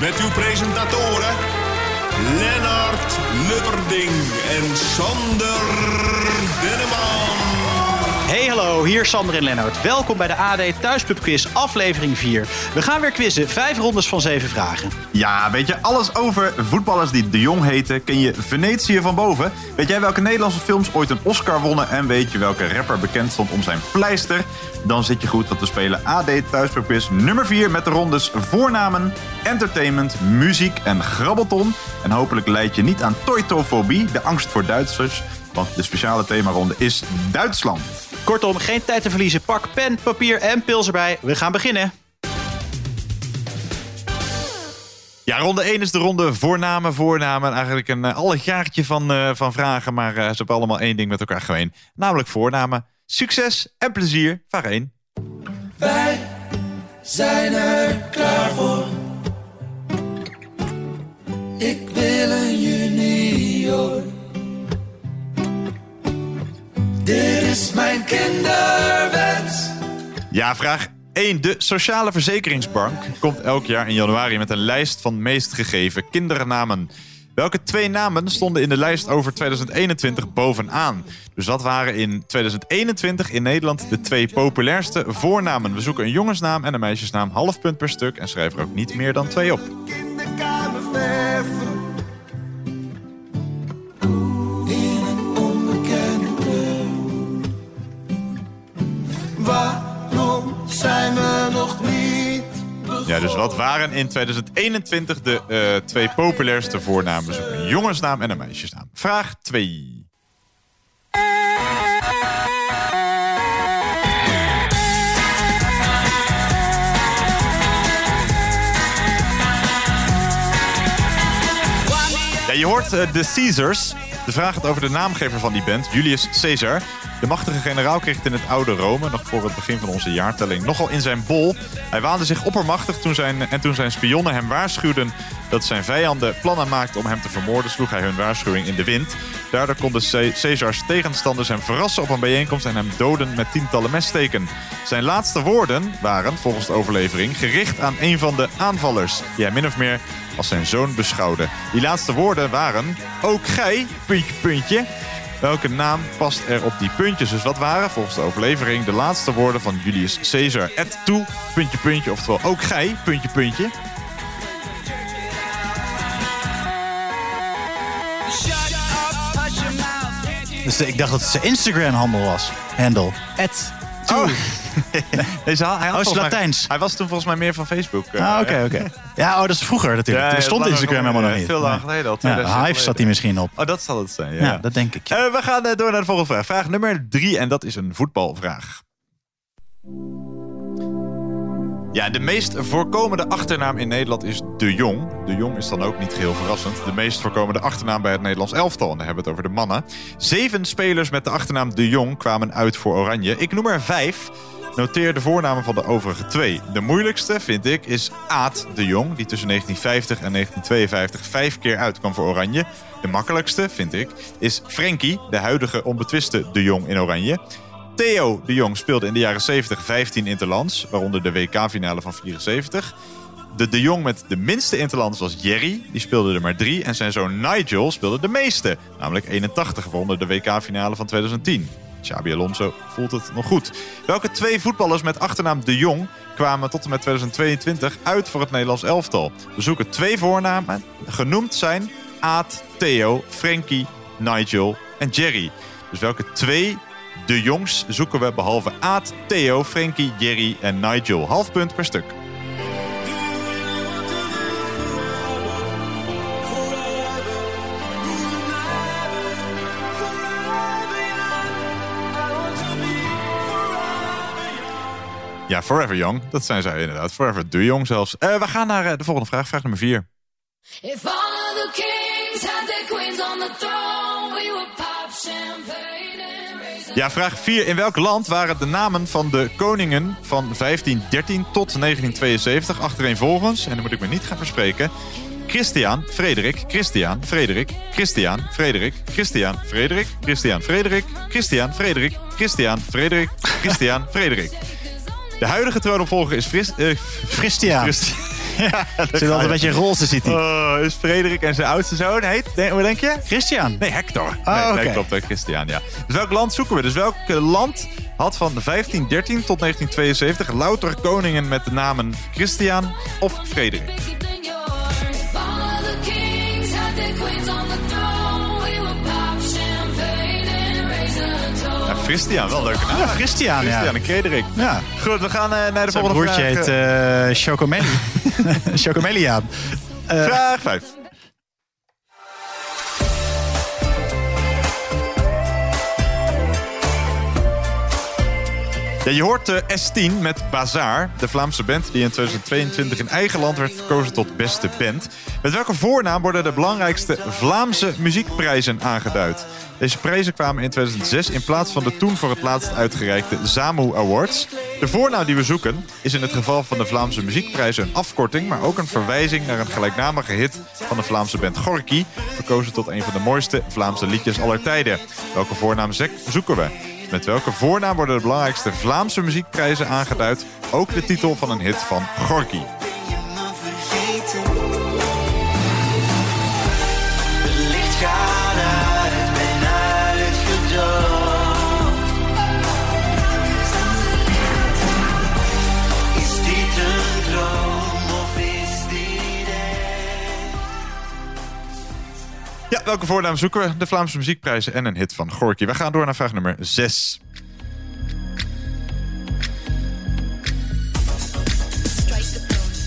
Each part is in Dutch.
Met uw presentatoren Lennart Lubberding en Sander Denneman. Hey hallo, hier Sander en Lennart. Welkom bij de AD Thuispub Quiz aflevering 4. We gaan weer quizzen, vijf rondes van zeven vragen. Ja, weet je alles over voetballers die De Jong heten? Ken je Venetië van boven? Weet jij welke Nederlandse films ooit een Oscar wonnen? En weet je welke rapper bekend stond om zijn pleister? Dan zit je goed, want we spelen AD Thuispub Quiz nummer 4 met de rondes voornamen, entertainment, muziek en grabbelton. En hopelijk leid je niet aan toitofobie, de angst voor Duitsers. Want de speciale themaronde is Duitsland. Kortom, geen tijd te verliezen. Pak pen, papier en pils erbij. We gaan beginnen. Ja, ronde 1 is de ronde voornamen, voornamen. Eigenlijk een uh, allegaartje van, uh, van vragen, maar uh, ze hebben allemaal één ding met elkaar gemeen. Namelijk voornamen. Succes en plezier. Vraag 1. Wij zijn er klaar voor. Ik wil een junior. Dit is mijn kinderwens. Ja, vraag 1. De Sociale Verzekeringsbank komt elk jaar in januari met een lijst van meest gegeven kindernamen. Welke twee namen stonden in de lijst over 2021 bovenaan? Dus wat waren in 2021 in Nederland de twee populairste voornamen? We zoeken een jongensnaam en een meisjesnaam, half punt per stuk en schrijf er ook niet meer dan twee op. Ja, dus wat waren in 2021 de eh, twee populairste voornamen? Zoeken een jongensnaam en een meisjesnaam. Vraag 2. Ja, je hoort eh, de Caesars. De vraag gaat over de naamgever van die band, Julius Caesar. De machtige generaal kreeg het in het oude Rome, nog voor het begin van onze jaartelling, nogal in zijn bol. Hij waande zich oppermachtig toen zijn, en toen zijn spionnen hem waarschuwden dat zijn vijanden plannen maakten om hem te vermoorden, sloeg hij hun waarschuwing in de wind. Daardoor konden Caesars tegenstanders hem verrassen op een bijeenkomst en hem doden met tientallen messteken. Zijn laatste woorden waren, volgens de overlevering, gericht aan een van de aanvallers, die hij min of meer als zijn zoon beschouwde. Die laatste woorden waren, ook gij, puntje, puntje. Welke naam past er op die puntjes? Dus wat waren volgens de overlevering de laatste woorden van Julius Caesar? Et toe, puntje, puntje, oftewel ook gij, puntje, puntje. Dus ik dacht dat het zijn Instagram-handel was. Handle. Oh, Deze, hij, had Oh, mij- hij was toen volgens mij meer van Facebook. eh, Ah, oké, oké. Ja, oh, dat is vroeger natuurlijk. Ja, Toen ja, stond Instagram helemaal nog niet. veel Nee. geleden al, Ja, 2000 jaar Hive staat hij misschien op. Oh, dat zal het zijn, ja. Ja, dat denk ik. Eh, we gaan eh, door naar de volgende vraag. Vraag nummer drie, en dat is een voetbalvraag. Ja, de meest voorkomende achternaam in Nederland is De Jong. De Jong is dan ook niet geheel verrassend. De meest voorkomende achternaam bij het Nederlands elftal. En dan hebben we het over de mannen. Zeven spelers met de achternaam De Jong kwamen uit voor Oranje. Ik noem er vijf. Noteer de voornamen van de overige twee. De moeilijkste, vind ik, is Aad de Jong... die tussen 1950 en 1952 vijf keer uitkwam voor Oranje. De makkelijkste, vind ik, is Frenkie... de huidige onbetwiste de Jong in Oranje... Theo de Jong speelde in de jaren 70 15 interlands, waaronder de WK-finale van 74. De de Jong met de minste interlands was Jerry, die speelde er maar drie. En zijn zoon Nigel speelde de meeste, namelijk 81, waaronder de WK-finale van 2010. Xabi Alonso voelt het nog goed. Welke twee voetballers met achternaam De Jong kwamen tot en met 2022 uit voor het Nederlands elftal? We zoeken twee voornamen, genoemd zijn Aad, Theo, Frenkie, Nigel en Jerry. Dus welke twee de jongs zoeken we behalve Aad, Theo, Frenkie, Jerry en Nigel. Half punt per stuk. Ja, Forever Young. Dat zijn zij inderdaad. Forever de Jong zelfs. Eh, we gaan naar eh, de volgende vraag. Vraag nummer vier. If all the kings had their queens on the throne, we would pop Ja, vraag 4. In welk land waren de namen van de koningen van 1513 tot 1972 achtereenvolgens, en dan moet ik me niet gaan verspreken, Christian, Frederik, Christian, Frederik, Christian, Frederik, Christian, Frederik, Christian, Frederik, Christian, Frederik, Christian, Frederik, Christian, Frederik. De huidige troonopvolger is Fris, eh, Christian. Ja, Zit altijd een beetje roze zit hij. Oh, is Frederik en zijn oudste zoon heet, denk- hoe denk je? Christian. Nee, Hector. Oh, nee, nee, klopt, hè, Christian, ja. Dus welk land zoeken we? Dus welk eh, land had van 1513 tot 1972 louter koningen met de namen Christian of Frederik? Christian, wel een leuke naam. Ja, Christian, ja. Christian en Frederik. Ja. Goed, we gaan eh, naar de Zijn volgende broertje vraag. heet eh Chocomelli. Chocomeliaan. Eh, vraag 5. Je hoort de S10 met Bazaar, de Vlaamse band die in 2022 in eigen land werd verkozen tot beste band. Met welke voornaam worden de belangrijkste Vlaamse muziekprijzen aangeduid? Deze prijzen kwamen in 2006 in plaats van de toen voor het laatst uitgereikte ZAMU Awards. De voornaam die we zoeken is in het geval van de Vlaamse muziekprijzen een afkorting, maar ook een verwijzing naar een gelijknamige hit van de Vlaamse band Gorky, verkozen tot een van de mooiste Vlaamse liedjes aller tijden. Welke voornaam zoeken we? Met welke voornaam worden de belangrijkste Vlaamse muziekprijzen aangeduid? Ook de titel van een hit van Gorky. Ja, welke voornaam zoeken we? De Vlaamse muziekprijzen en een hit van Gorky. We gaan door naar vraag nummer 6.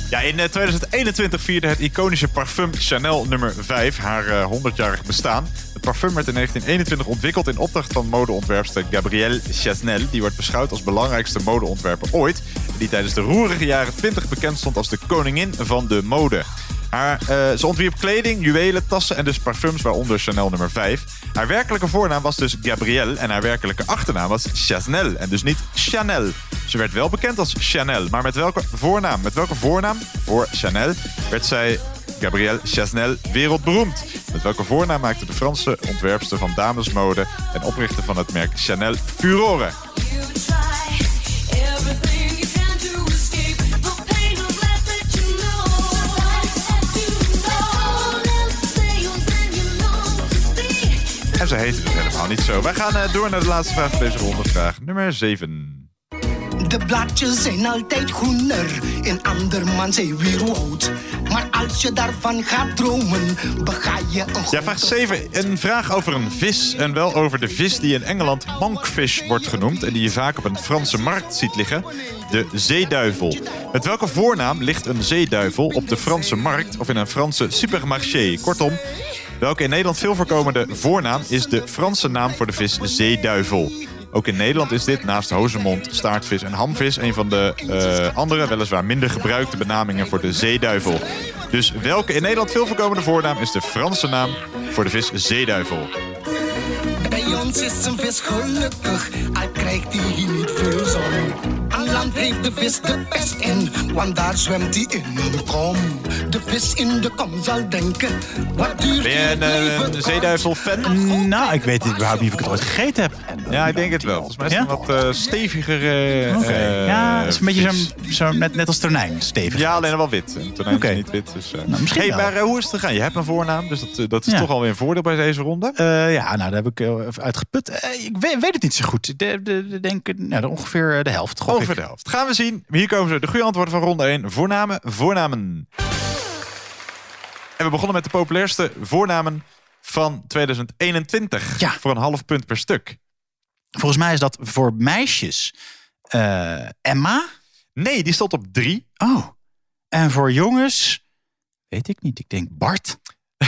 Ja, in eh, 2021 vierde het iconische parfum Chanel nummer 5 haar eh, 100-jarig bestaan. Het parfum werd in 1921 ontwikkeld in opdracht van modeontwerpster Gabrielle Chasnel. Die wordt beschouwd als belangrijkste modeontwerper ooit. Die tijdens de roerige jaren 20 bekend stond als de koningin van de mode. Haar, eh, ze ontwierp kleding, juwelen, tassen en dus parfums, waaronder Chanel nummer 5. Haar werkelijke voornaam was dus Gabrielle en haar werkelijke achternaam was Chasnel en dus niet Chanel. Ze werd wel bekend als Chanel, maar met welke voornaam? Met welke voornaam voor Chanel werd zij Gabrielle Chasnel wereldberoemd? Met welke voornaam maakte de Franse ontwerpster van damesmode en oprichter van het merk Chanel furore? En ze heette dus helemaal niet zo. Wij gaan eh, door naar de laatste vraag van deze ronde. Vraag nummer 7. De blaadjes zijn altijd groener, in andermans zijn weer rood. Maar als je daarvan gaat dromen, bega je een Ja, vraag 7. Een vraag over een vis. En wel over de vis die in Engeland monkfish wordt genoemd. En die je vaak op een Franse markt ziet liggen. De zeeduivel. Met welke voornaam ligt een zeeduivel op de Franse markt of in een Franse supermarché? Kortom, welke in Nederland veel voorkomende voornaam is de Franse naam voor de vis zeeduivel? Ook in Nederland is dit naast hozemond, staartvis en hamvis een van de eh, andere, weliswaar minder gebruikte benamingen voor de zeeduivel. Dus welke in Nederland veel voorkomende voornaam is de Franse naam voor de vis zeeduivel? Bij ons is een vis gelukkig, al krijgt hij niet veel zon. Aan land heeft de vis de pest in, want daar zwemt hij in de kom. De vis in de kom zal denken, wat duurt Ben je hier een, het eh, zeeduivel-fan? Nou, ik weet überhaupt niet of ik het ooit gegeten heb. Ja, ik denk het wel. Volgens mij is het Ja? een wat eh, steviger. eh, Oké. eh, ja, het is een beetje zo'n, zo, net, net als tonijn, stevig. Ja, alleen wel wit. En tonijn Oké. is niet wit. Dus, eh. Nou, misschien hey, wel. maar hoe is het gegaan? Je hebt een voornaam, dus dat, dat is Ja. toch alweer een voordeel bij deze ronde. Eh, ja, nou, daar heb ik uitgeput. Ik weet, weet het niet zo goed. Ik de, de, de- denk nou, ongeveer de helft. Ongeveer de helft. Gaan we zien. Hier komen ze. De goede antwoorden van ronde 1. Voornamen, voornamen. En we begonnen met de populairste voornamen van 2021. Ja. Voor een half punt per stuk. Volgens mij is dat voor meisjes eh, Emma. Nee, die stond op drie. Oh. En voor jongens, weet ik niet. Ik denk Bart.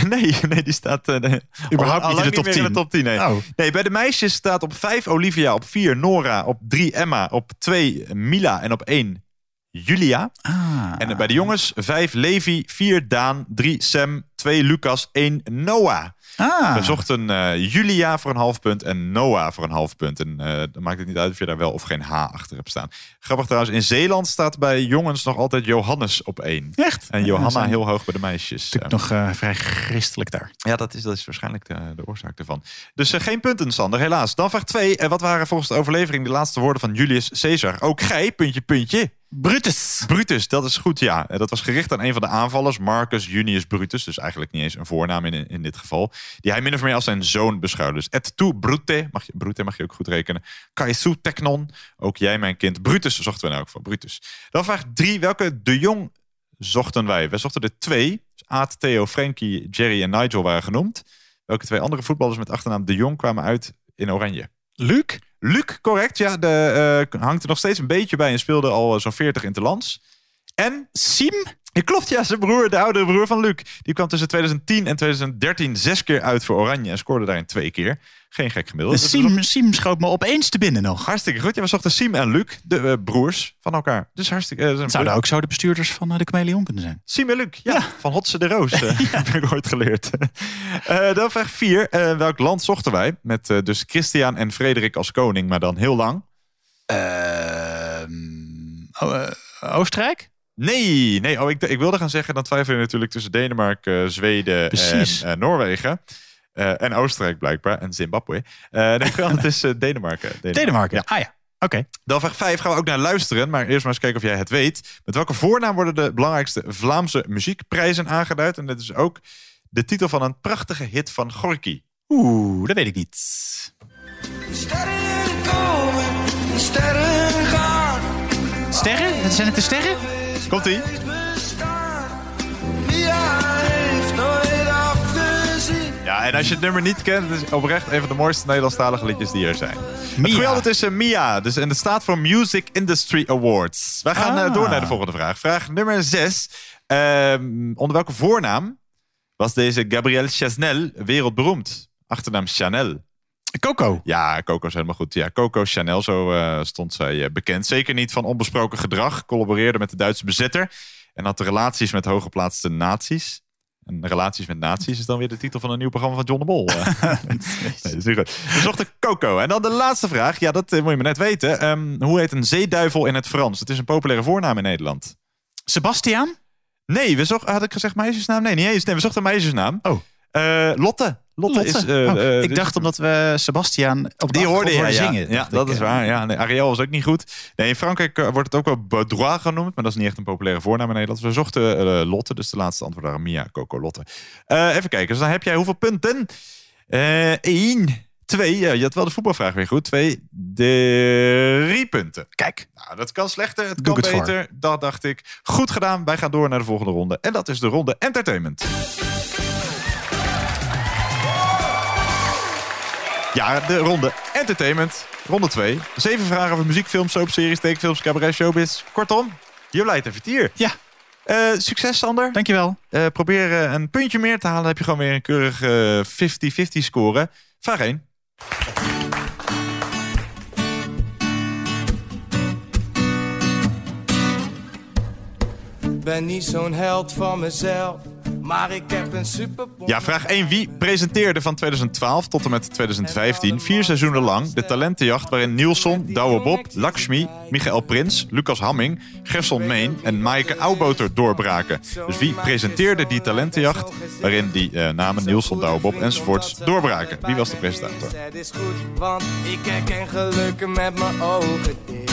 Nee, nee, die staat uh, Überhaupt niet in de top meer in de 10. top 10. Nee. Oh. nee, bij de meisjes staat op 5 Olivia, op 4 Nora, op 3 Emma, op 2 Mila en op 1 Julia. Ah. En bij de jongens 5 Levi, 4 Daan, 3 Sam, 2 Lucas, 1 Noah. Ah. We zochten eh, Julia voor een half punt en Noah voor een half punt. En eh, dan maakt het niet uit of je daar wel of geen H achter hebt staan. Grappig trouwens, in Zeeland staat bij jongens nog altijd Johannes op 1. Echt? En Johanna heel hoog bij de meisjes. Natuurlijk nog eh, vrij christelijk daar. Ja, dat is, dat is waarschijnlijk de, de oorzaak ervan. Dus geen punten, Sander, helaas. Dan vraag 2. wat waren volgens de overlevering de laatste woorden van Julius Caesar? Ook gij, puntje, puntje. Brutus. Brutus, dat is goed, ja. Dat was gericht aan een van de aanvallers, Marcus Junius Brutus. Dus eigenlijk niet eens een voornaam in, in dit geval. Die hij min of meer als zijn zoon beschouwde. Dus et tu Brute, mag je, Brute mag je ook goed rekenen. Caesu Technon, ook jij mijn kind. Brutus zochten we nou ook voor, Brutus. Dan vraag 3. Welke de Jong zochten wij? We zochten er twee. Dus Aad, Theo, Frankie, Jerry en Nigel waren genoemd. Welke twee andere voetballers met achternaam de Jong kwamen uit in Oranje? Luc? Luc, correct. Ja, de, eh, hangt er nog steeds een beetje bij en speelde al zo'n 40 interlands. En Siem? Klopt, ja, zijn broer, de oudere broer van Luc. Die kwam tussen 2010 en 2013 zes keer uit voor Oranje en scoorde daarin twee keer. Geen gek gemiddeld. Dus Siem, Siem schoot me opeens te binnen nog. Hartstikke goed. Ja, we zochten Siem en Luc, de eh, broers van elkaar. Dus hartstikke... zijn Zouden ook zo de bestuurders van eh, de Chameleon kunnen zijn. Siem en Luc, ja, van Hotse de Roos. heb ik ooit geleerd. Eh, dan vraag 4. welk land zochten wij? Met eh, dus Christian en Frederik als koning, maar dan heel lang. Ehm, oh, Oostenrijk? Nee, nee. Oh, ik, ik wilde gaan zeggen, dan twijfel je natuurlijk tussen Denemarken, Zweden Precies. en eh, Noorwegen. Eh, en Oostenrijk blijkbaar. En Zimbabwe. Eh nee, wel, het is eh, Denemarken. Denemarken. Ja. Ah ja, oké. Dan vraag 5 gaan we ook naar luisteren. Maar eerst maar eens kijken of jij het weet. Met welke voornaam worden de belangrijkste Vlaamse muziekprijzen aangeduid? En dit is ook de titel van een prachtige hit van Gorky. Oeh, dat weet ik niet. Sterren komen, sterren gaan. Sterren? Zijn het de sterren? Komt-ie? Ja, en als je het nummer niet kent, het is oprecht een van de mooiste Nederlandstalige liedjes die er zijn. Het Mia. altijd is eh, Mia. Dus, en het staat voor Music Industry Awards. Wij gaan eh, Ah. door naar de volgende vraag. Vraag nummer 6. onder welke voornaam was deze Gabrielle Chasnel wereldberoemd? Achternaam Chanel. Coco. Ja, Coco is helemaal goed. Ja, Coco Chanel, zo eh, stond zij eh, bekend. Zeker niet van onbesproken gedrag. Collaboreerde met de Duitse bezetter. En had relaties met hooggeplaatste naties. En relaties met naties is dan weer de titel van een nieuw programma van John de Mol. eh. nee, dat is niet goed. We zochten Coco. En dan de laatste vraag. Ja, dat moet je me net weten. Ehm, hoe heet een zeeduivel in het Frans? Het is een populaire voornaam in Nederland. Sebastiaan? Nee, we zochten, had ik gezegd meisjesnaam? Nee, niet eens. Nee, we zochten een meisjesnaam. Oh. Lotte. Lotte, is... eh, Oh, eh, ik dit- dacht omdat we Sebastiaan op die hoorde je zingen. Ja, dat ik, is eh, waar. Ja, nee, Ariel was ook niet goed. Nee, in Frankrijk eh, wordt het ook wel Baudrois genoemd, maar dat is niet echt een populaire voornaam in Nederland. We zochten eh, Lotte, dus de laatste antwoord waren Mia, Coco, Lotte. Eh, even kijken, dus dan heb jij hoeveel punten? Eén, twee, ja, je had wel de voetbalvraag weer goed. Twee, drie punten. Kijk, Nou, dat kan slechter, het Doe kan ik voor. beter. Dat dacht ik. Goed gedaan, wij gaan door naar de volgende ronde. En dat is de ronde Entertainment. Ja, de ronde Entertainment. Ronde 2. Zeven vragen over muziek, films, soapseries, tekenfilms, cabaret, showbiz. Kortom, je leidt even vier. ja, Eh, succes, Sander. dankjewel. Eh, probeer eh, een puntje meer te halen. Dan heb je gewoon weer een keurige 50-50 score. Vraag 1. Ben niet zo'n held van mezelf, maar ik heb een super. Ja, vraag 1. Wie presenteerde van 2012 tot en met 2015 vier seizoenen lang de talentenjacht waarin Nielsen, Douwe Bob, Lakshmi, Michael Prins, Lucas Hamming, Gerson Meen en Maaike Auwboter doorbraken? Dus wie presenteerde die talentenjacht waarin die eh, namen Nielsen, Douwe Bob enzovoorts doorbraken? Wie was de presentator? Het is goed, want ik herken gelukken met mijn ogen dicht.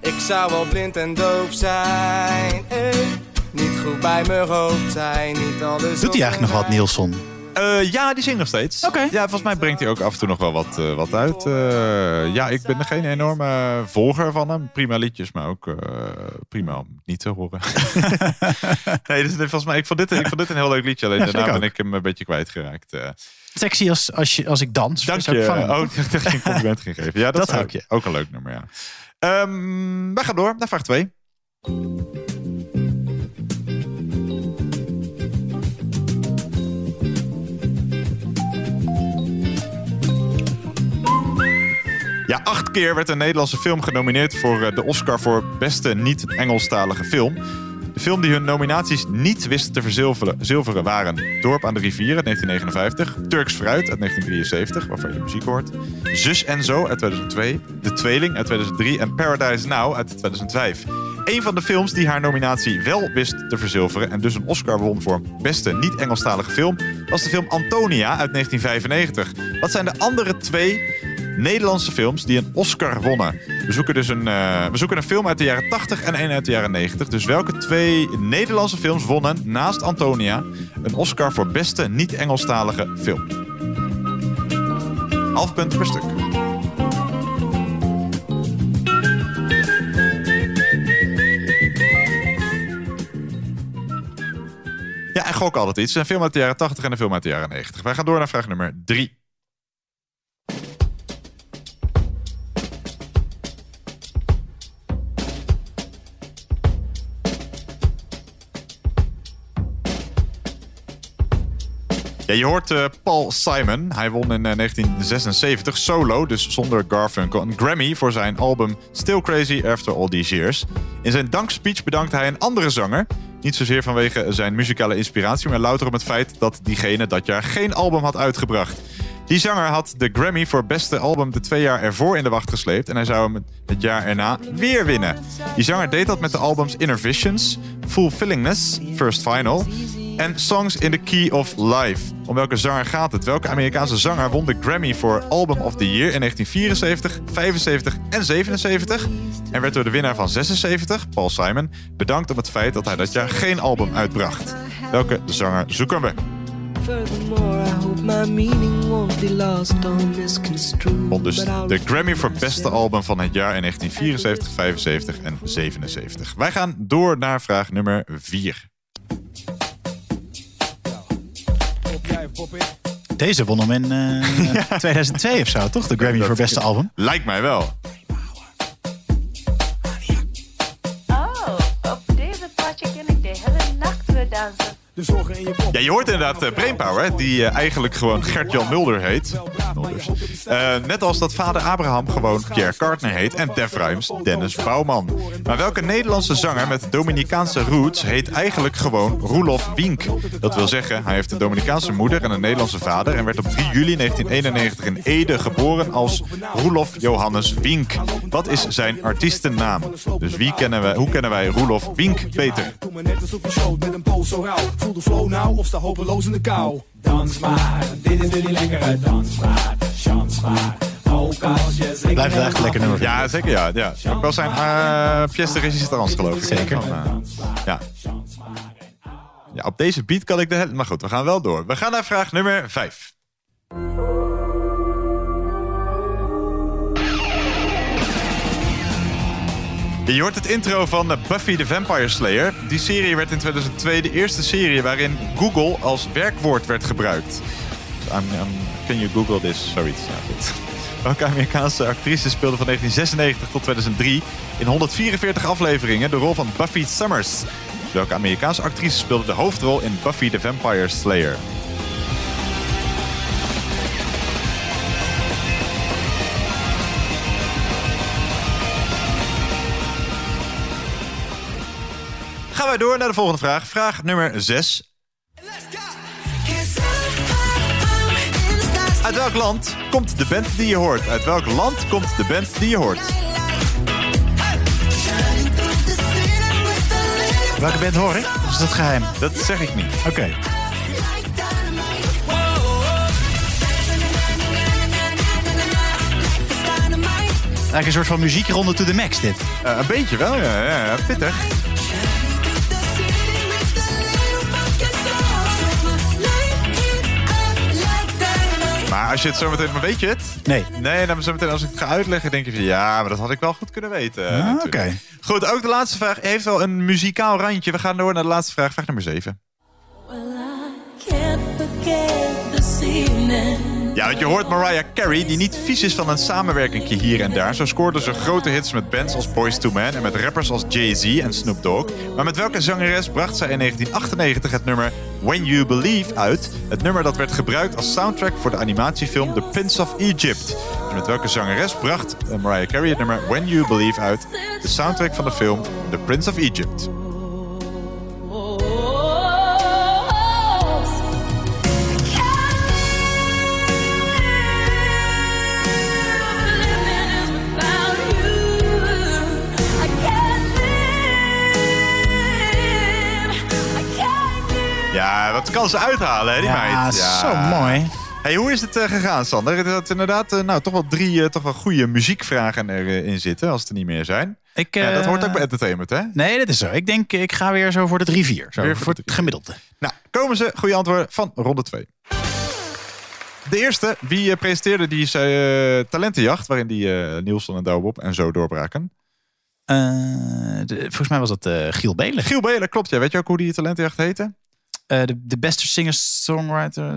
Ik zou wel blind en doof zijn, eh. Goed bij mijn hoofd zijn, niet alles Doet hij eigenlijk nog wat, Nielsen? Eh, ja, die zingt nog steeds. Oké. Ja, volgens mij brengt hij ook af en toe nog wel wat, eh, wat uit. Eh, ja, ik ben geen enorme volger van hem. Prima liedjes, maar ook eh, prima om niet te horen. nee, dus volgens mij, ik vond, dit, ik vond dit een heel leuk liedje. Alleen Ja, daarna ik ben ik hem een beetje kwijtgeraakt. Sexy als, als, je, als ik dans. dank je. Oh, ik dacht dat je een compliment ging geven. Ja, dat, Dat is ook, ook, een leuk nummer, ja. Ehm wij gaan door naar vraag 2. Ja, acht keer werd een Nederlandse film genomineerd voor eh, de Oscar voor beste niet-Engelstalige film. De film die hun nominaties niet wist te verzilveren zilveren waren Dorp aan de rivier uit 1959, Turks Fruit uit 1973, waarvan je muziek hoort, Zus en Zo uit 2002, De Tweeling uit 2003 en Paradise Now uit 2005. Een van de films die haar nominatie wel wist te verzilveren en dus een Oscar won voor beste niet-Engelstalige film, was de film Antonia uit 1995. Wat zijn de andere twee Nederlandse films die een Oscar wonnen. We zoeken dus een, eh, we zoeken een film uit de jaren 80 en een uit de jaren 90. Dus welke twee Nederlandse films wonnen naast Antonia een Oscar voor beste niet-Engelstalige film? Half punt per stuk. Ja, en gok altijd iets. Een film uit de jaren 80 en een film uit de jaren 90. Wij gaan door naar vraag nummer 3. Ja, je hoort eh, Paul Simon. Hij won in eh, 1976 solo, dus zonder Garfunkel, een Grammy voor zijn album Still Crazy After All These Years. In zijn dankspeech bedankte hij een andere zanger. Niet zozeer vanwege zijn muzikale inspiratie, maar louter om het feit dat diegene dat jaar geen album had uitgebracht. Die zanger had de Grammy voor beste album de twee jaar ervoor in de wacht gesleept. En hij zou hem het jaar erna weer winnen. Die zanger deed dat met de albums Inner Visions, Fulfillingness, First Final en Songs in the Key of Life. Om welke zanger gaat het? Welke Amerikaanse zanger won de Grammy voor Album of the Year in 1974, 75 en 77? En werd door de winnaar van 76, Paul Simon, bedankt om het feit dat hij dat jaar geen album uitbracht. Welke zanger zoeken we? Won dus de Grammy voor beste album van het jaar in 1974, 75 en 77. Wij gaan door naar vraag nummer 4. Deze won hem in eh, 2002 of zo, toch? De Grammy voor beste album. Lijkt mij wel. Oh, op deze potje ken ik de hele nacht weer dansen. Ja, je hoort inderdaad eh, Brainpower, die eh, eigenlijk gewoon Gert-Jan Mulder heet. Eh, net als dat vader Abraham gewoon Pierre Cartner heet en Def Ruims Dennis Bouwman. Maar welke Nederlandse zanger met Dominicaanse roots heet eigenlijk gewoon Roelof Wink? Dat wil zeggen, hij heeft een Dominicaanse moeder en een Nederlandse vader en werd op 3 juli 1991 in Ede geboren als Roelof Johannes Wink. Wat is zijn artiestennaam? Dus wie kennen wij, hoe kennen wij Roelof Wink beter? Voel de flow nou of sta hopeloos in de kou. Dans maar, dit is jullie lekkere. Chans maar, ook als je zingt. Blijft wel echt een lekker nummer. Ja, zeker ja. ja. Ook wel zijn uh, pièce de résistance geloof ik. Zeker. Van, eh, ja. ja, op deze beat kan ik de. Maar goed, we gaan wel door. We gaan naar vraag nummer 5. Je hoort het intro van Buffy the Vampire Slayer. Die serie werd in 2002 de eerste serie waarin Google als werkwoord werd gebruikt. Um, um, can you Google this? Zoiets. Welke Amerikaanse actrice speelde van 1996 tot 2003 in 144 afleveringen de rol van Buffy Summers? Welke Amerikaanse actrice speelde de hoofdrol in Buffy the Vampire Slayer? Gaan wij door naar de volgende vraag. Vraag nummer 6. Uit welk land komt de band die je hoort? Uit welk land komt de band die je hoort? Welke band hoor ik? Is dat geheim? Dat zeg ik niet. Oké. Eigenlijk een soort van muziekronde to the max dit. Uh, een beetje wel, ja, ja pittig. Maar als je het zo meteen... Maar weet je het? Nee. Nee, dan zo meteen als ik het ga uitleggen, denk je van... Ja, maar dat had ik wel goed kunnen weten. Ah. Oké. Goed, ook de laatste vraag heeft wel een muzikaal randje. We gaan door naar de laatste vraag, vraag nummer 7. Well, I can't forget this evening. Ja, want je hoort Mariah Carey, die niet vies is van een samenwerking hier en daar. Zo scoorde ze grote hits met bands als Boyz II Men en met rappers als Jay-Z en Snoop Dogg. Maar met welke zangeres bracht zij in 1998 het nummer When You Believe uit? Het nummer dat werd gebruikt als soundtrack voor de animatiefilm The Prince of Egypt. Dus met welke zangeres bracht eh, Mariah Carey het nummer When You Believe uit? De soundtrack van de film The Prince of Egypt. Ja, wat kan ze uithalen, hè, die Ja, meid. zo mooi. Hey, hoe is het eh, gegaan, Sander? Er had inderdaad eh, nou, toch wel drie eh, toch wel goede muziekvragen erin zitten, als het er niet meer zijn. Ik, ja, dat hoort ook bij entertainment, hè? Nee, dat is zo. Ik denk, ik ga weer zo voor de 3-4. Zo, Weer voor, het gemiddelde. Nou, komen ze. Goede antwoorden van ronde 2. De eerste, wie presenteerde die talentenjacht... waarin die Nielsen en Douwbob en zo doorbraken? De- volgens mij was dat Giel Belen. Giel Belen, klopt. Ja. Weet je ook hoe die talentenjacht heette? Eh, de, de beste singer-songwriter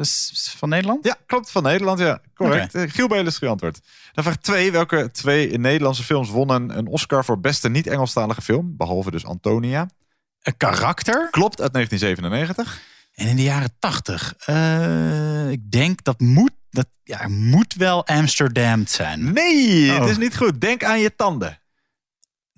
van Nederland? Ja, klopt. Van Nederland, ja. Correct. Eh, Giel Belen is het goede antwoord. Dan vraag 2. Welke twee Nederlandse films wonnen een Oscar voor beste niet-Engelstalige film? Behalve dus Antonia. Een karakter? Klopt, uit 1997. En in de jaren 80. eh, ik denk dat moet, dat ja, moet wel Amsterdam zijn. Nee, Oh. het is niet goed. Denk aan je tanden.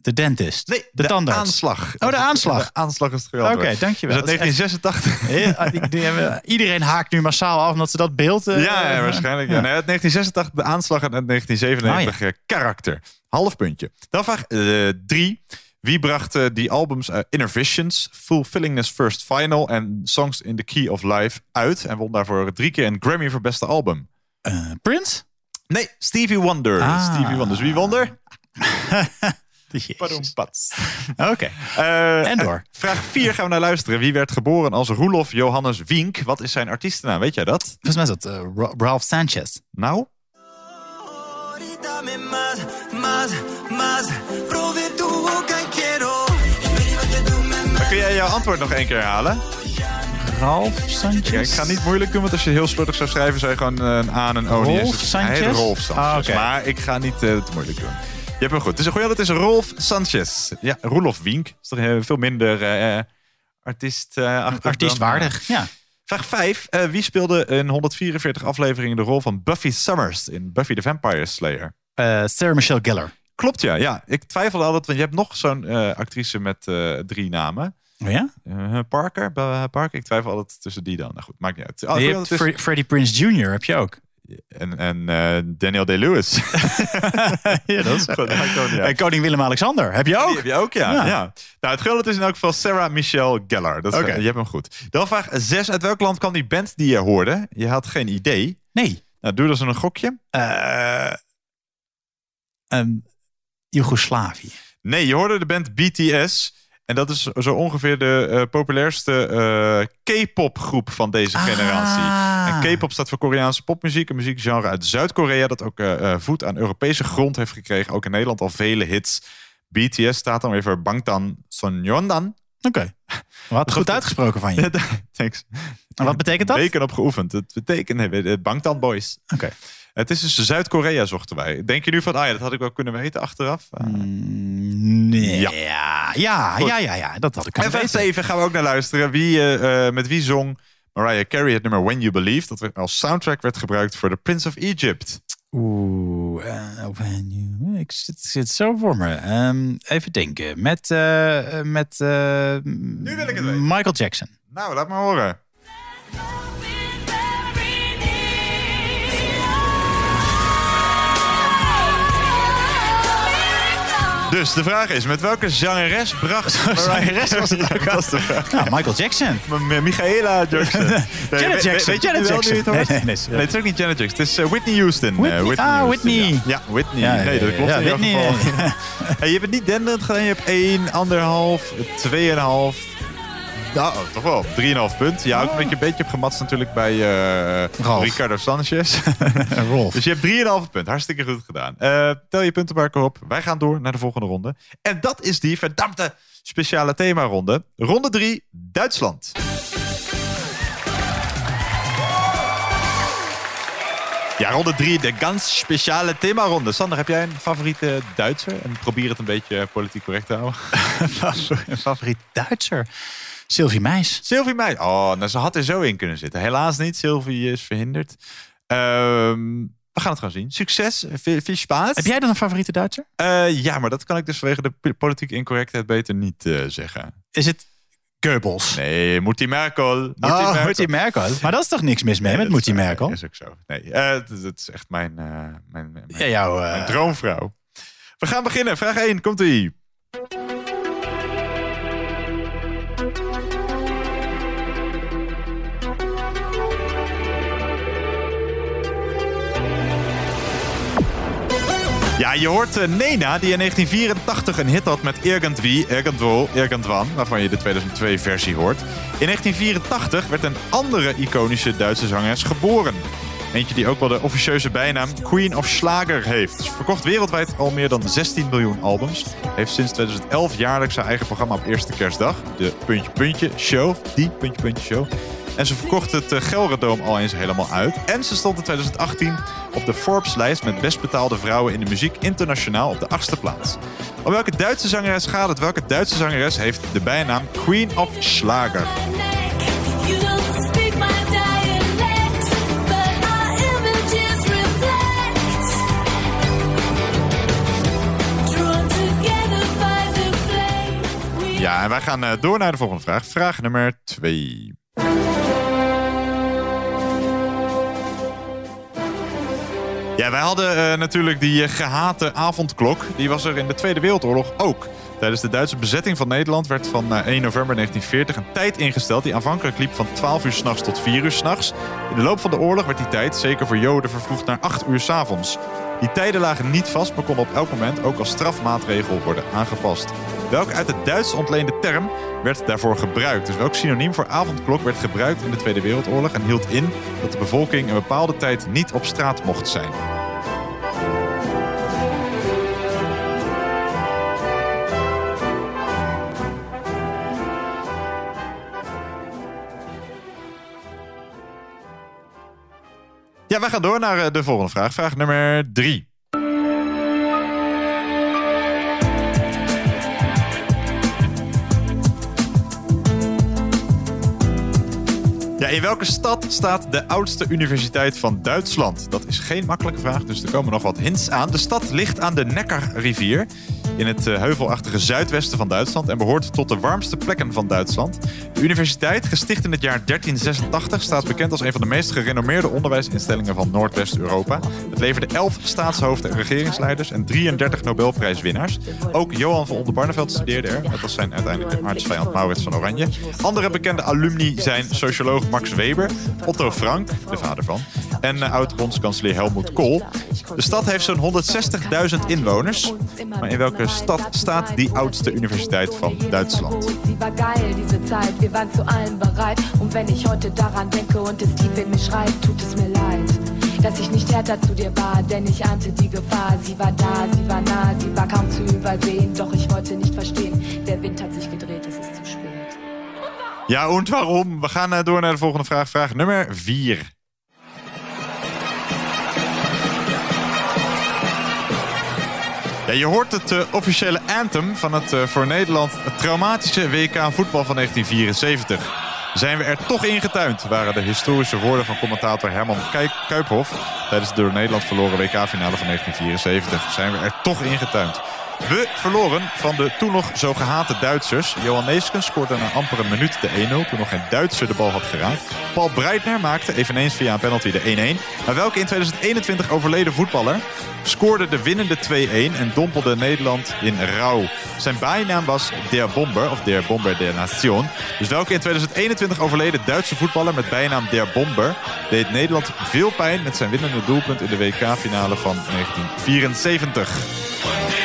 De dentist. Nee, de, tandarts. aanslag. Oh, de aanslag. De aanslag is het goede Oké, antwoord. dankjewel. Dus Dat is echt- 1986. Ja, die- die hebben- iedereen haakt nu massaal af omdat ze dat beeld... eh, ja, ja, waarschijnlijk. Ja. Nee, uit 1986 de aanslag en uit 1997 eh, karakter. Half puntje. Dan vraag 3. Wie bracht eh, die albums eh, Inner Visions, Fulfillingness First Final en Songs in the Key of Life uit? En won daarvoor drie keer een Grammy voor beste album. Eh, Prince? Nee, Stevie Wonder. Ah. Stevie Wonder. Dus wie won er? Jezus. Pardon, pats. Oké. Eh, En door. Vraag 4 gaan we naar luisteren. Wie werd geboren als Roelof Johannes Wink? Wat is zijn artiestennaam? Weet jij dat? Volgens mij is dat eh, Ra- Ralph Sanchez. Nou? Dan kun jij jouw antwoord nog één keer herhalen? Ralph Sanchez? Ja, ik ga niet moeilijk doen, want als je heel slordig zou schrijven, zou je gewoon eh, een A en een O Rolf. Sanchez? Hij heet Rolf Sanchez. Ah, oké. Maar ik ga niet eh, te moeilijk doen. Je hebt hem goed. Het is een goede. Het is Rolf Sanchez. Ja, Roelof Wink. is toch eh, veel minder eh, eh, artiest uh, Artiestwaardig, ja. Vraag 5. wie speelde in 144 afleveringen de rol van Buffy Summers in Buffy the Vampire Slayer? Eh, Sarah Michelle Gellar. Klopt, ja. ja. Ik twijfelde altijd, want je hebt nog zo'n eh, actrice met eh, drie namen. Oh ja? Eh, Parker, Parker. Ik twijfel altijd tussen die dan. Nou goed, maakt niet uit. Oh, Fre- Freddie Prince Jr. heb je ook. En, en eh, Daniel Day-Lewis. ja, dat is Goed, dat. En koning Willem-Alexander heb je ook. Die heb je ook, ja. Ja. ja. Nou, het gullet is in elk geval Sarah Michelle Gellar. Dat is, Oké. je hebt hem goed. Dan vraag 6. Uit welk land kwam die band die je hoorde? Je had geen idee. Nee. Nou, doe dan een gokje. Eh ehm, Joegoslavië. Nee, je hoorde de band BTS. En dat is zo ongeveer de eh, populairste eh, K-pop groep van deze Ah. generatie. En K-pop staat voor Koreaanse popmuziek. Een muziekgenre uit Zuid-Korea dat ook eh, eh, voet aan Europese grond heeft gekregen. Ook in Nederland al vele hits. BTS staat dan weer voor Bangtan Sonyeondan. Oké. Wat goed uitgesproken van je. Thanks. En wat betekent dat? Weken op geoefend. Het betekent Bangtan Boys. Oké. Het is dus Zuid-Korea zochten wij. Denk je nu van, ah ja, dat had ik wel kunnen weten achteraf? Ah. Nee. Ja. Ja, ja, ja, dat had ik En kunnen weten. 7 gaan we ook naar luisteren. Wie, eh, eh, met wie zong Mariah Carey het nummer When You Believe? Dat als soundtrack werd gebruikt voor The Prince of Egypt. Oeh, eh, when you- ik zit, zit zo voor me. Ehm, even denken. Met, eh, eh, met Nu wil ik het weten. Michael Jackson. Nou, laat maar horen. Dus de vraag is, met welke zangeres bracht Zangeres was het ook Dat is de vraag. Nou, Michael Jackson. M- Michaela Jackson. Nee, Janet Jackson, Weet Janet Jackson. het? Nee, nee, nee, sorry. het is ook niet Janet Jackson. Het is eh, Whitney Houston. Whitney. Eh, Ah, Houston, Whitney. Ja, Ja, Whitney. Ja, nee, dat klopt ja, in Whitney, geval. hey, je bent niet denderend gedaan. Je hebt 1, anderhalf, 2,5. Nou, oh, toch wel. 3,5 punt. Ja, ook een beetje, een beetje op gematst natuurlijk bij eh. Ricardo Sanchez. Rolf. Dus je hebt 3,5 punt. Hartstikke goed gedaan. Eh, tel je punten maar op. Wij gaan door naar de volgende ronde. En dat is die verdampte speciale themaronde. Ronde 3, Duitsland. Ja, ronde drie, de ganz speciale themaronde. Sander, heb jij een favoriete Duitser? En probeer het een beetje politiek correct te houden. Een favoriet Duitser? Sylvie Meis. Sylvie Meis. Oh, nou, ze had er zo in kunnen zitten. Helaas niet. Sylvie is verhinderd. Ehm, we gaan het gewoon zien. Succes. Veel, spaas. Heb jij dan een favoriete Duitser? Eh, ja, maar dat kan ik dus vanwege de politieke incorrectheid beter niet eh, zeggen. Is het Goebbels? Nee, Moetie Merkel. Moetie Oh, Merkel. Merkel. Maar dat is toch niks mis mee met dat Moetie Merkel? is ook zo. Nee, eh, het is echt mijn, mijn, mijn, Ja, jouw, mijn droomvrouw. We gaan beginnen. Vraag 1, komt Ja, je hoort eh, Nena, die in 1984 een hit had met Irgendwie, Irgendwo, Irgendwann, waarvan je de 2002-versie hoort. In 1984 werd een andere iconische Duitse zangeres geboren. Eentje die ook wel de officieuze bijnaam Queen of Schlager heeft. Ze verkocht wereldwijd al meer dan 16 miljoen albums. Heeft sinds 2011 jaarlijks haar eigen programma op eerste kerstdag. De Puntje Puntje Show. Die Puntje Puntje Show. En ze verkocht het uh, Gelredome al eens helemaal uit. En ze stond in 2018 op de Forbes-lijst met best betaalde vrouwen in de muziek internationaal op de achtste plaats. Om welke Duitse zangeres gaat het? Welke Duitse zangeres heeft de bijnaam Queen of Schlager? Ja, en wij gaan uh, door naar de volgende vraag. Vraag nummer 2. Ja, wij hadden uh, natuurlijk die uh, gehate avondklok. Die was er in de Tweede Wereldoorlog ook. Tijdens de Duitse bezetting van Nederland werd van uh, 1 november 1940 een tijd ingesteld die aanvankelijk liep van 12 uur s'nachts tot 4 uur s'nachts. In de loop van de oorlog werd die tijd, zeker voor Joden, vervroegd naar 8 uur s'avonds. Die tijden lagen niet vast, maar konden op elk moment ook als strafmaatregel worden aangepast. Welke uit het Duits ontleende term werd daarvoor gebruikt? Dus welk synoniem voor avondklok werd gebruikt in de Tweede Wereldoorlog en hield in dat de bevolking een bepaalde tijd niet op straat mocht zijn? Ja, wij gaan door naar eh, de volgende vraag. Vraag nummer drie. In welke stad staat de oudste universiteit van Duitsland? Dat is geen makkelijke vraag, dus er komen nog wat hints aan. De stad ligt aan de Neckarrivier in het uh, heuvelachtige zuidwesten van Duitsland en behoort tot de warmste plekken van Duitsland. De universiteit, gesticht in het jaar 1386, staat bekend als een van de meest gerenommeerde onderwijsinstellingen van Noordwest-Europa. Het leverde 11 staatshoofden en regeringsleiders en 33 Nobelprijswinnaars. Ook Johan van Oldenbarneveld studeerde er, net als zijn uiteindelijke aartsvijand Maurits van Oranje. Andere bekende alumni zijn socioloog Max Weber, Otto Frank, de vader van, en uh, oud-bondskanselier Helmoet Kool. De stad heeft zo'n 160.000 inwoners. Maar in welke stad staat die oudste universiteit van Duitsland? Wir dass ich nicht härter zu dir war, denn ich ahnte die Gefahr. Sie war da, sie war nah, sie war kaum zu übersehen, doch ich wollte nicht verstehen, der Wind hat sich gedreht, es ist zu spät. Ja, und waarom? We gaan uh, door naar de volgende vraag. Vraag nummer 4. Je hoort het uh, officiële anthem van het uh, voor Nederland traumatische WK voetbal van 1974. Zijn we er toch ingetuind, waren de historische woorden van commentator Herman Kuiphof tijdens de door Nederland verloren WK-finale van 1974. Zijn we er toch ingetuind. We verloren van de toen nog zo gehate Duitsers. Johan Neeskens scoorde na een minuut de 1-0... toen nog geen Duitser de bal had geraakt. Paul Breitner maakte eveneens via een penalty de 1-1. Maar welke in 2021 overleden voetballer scoorde de winnende 2-1... en dompelde Nederland in rouw. Zijn bijnaam was Der Bomber, of Der Bomber der Nation. Dus welke in 2021 overleden Duitse voetballer met bijnaam Der Bomber... deed Nederland veel pijn met zijn winnende doelpunt in de WK-finale van 1974.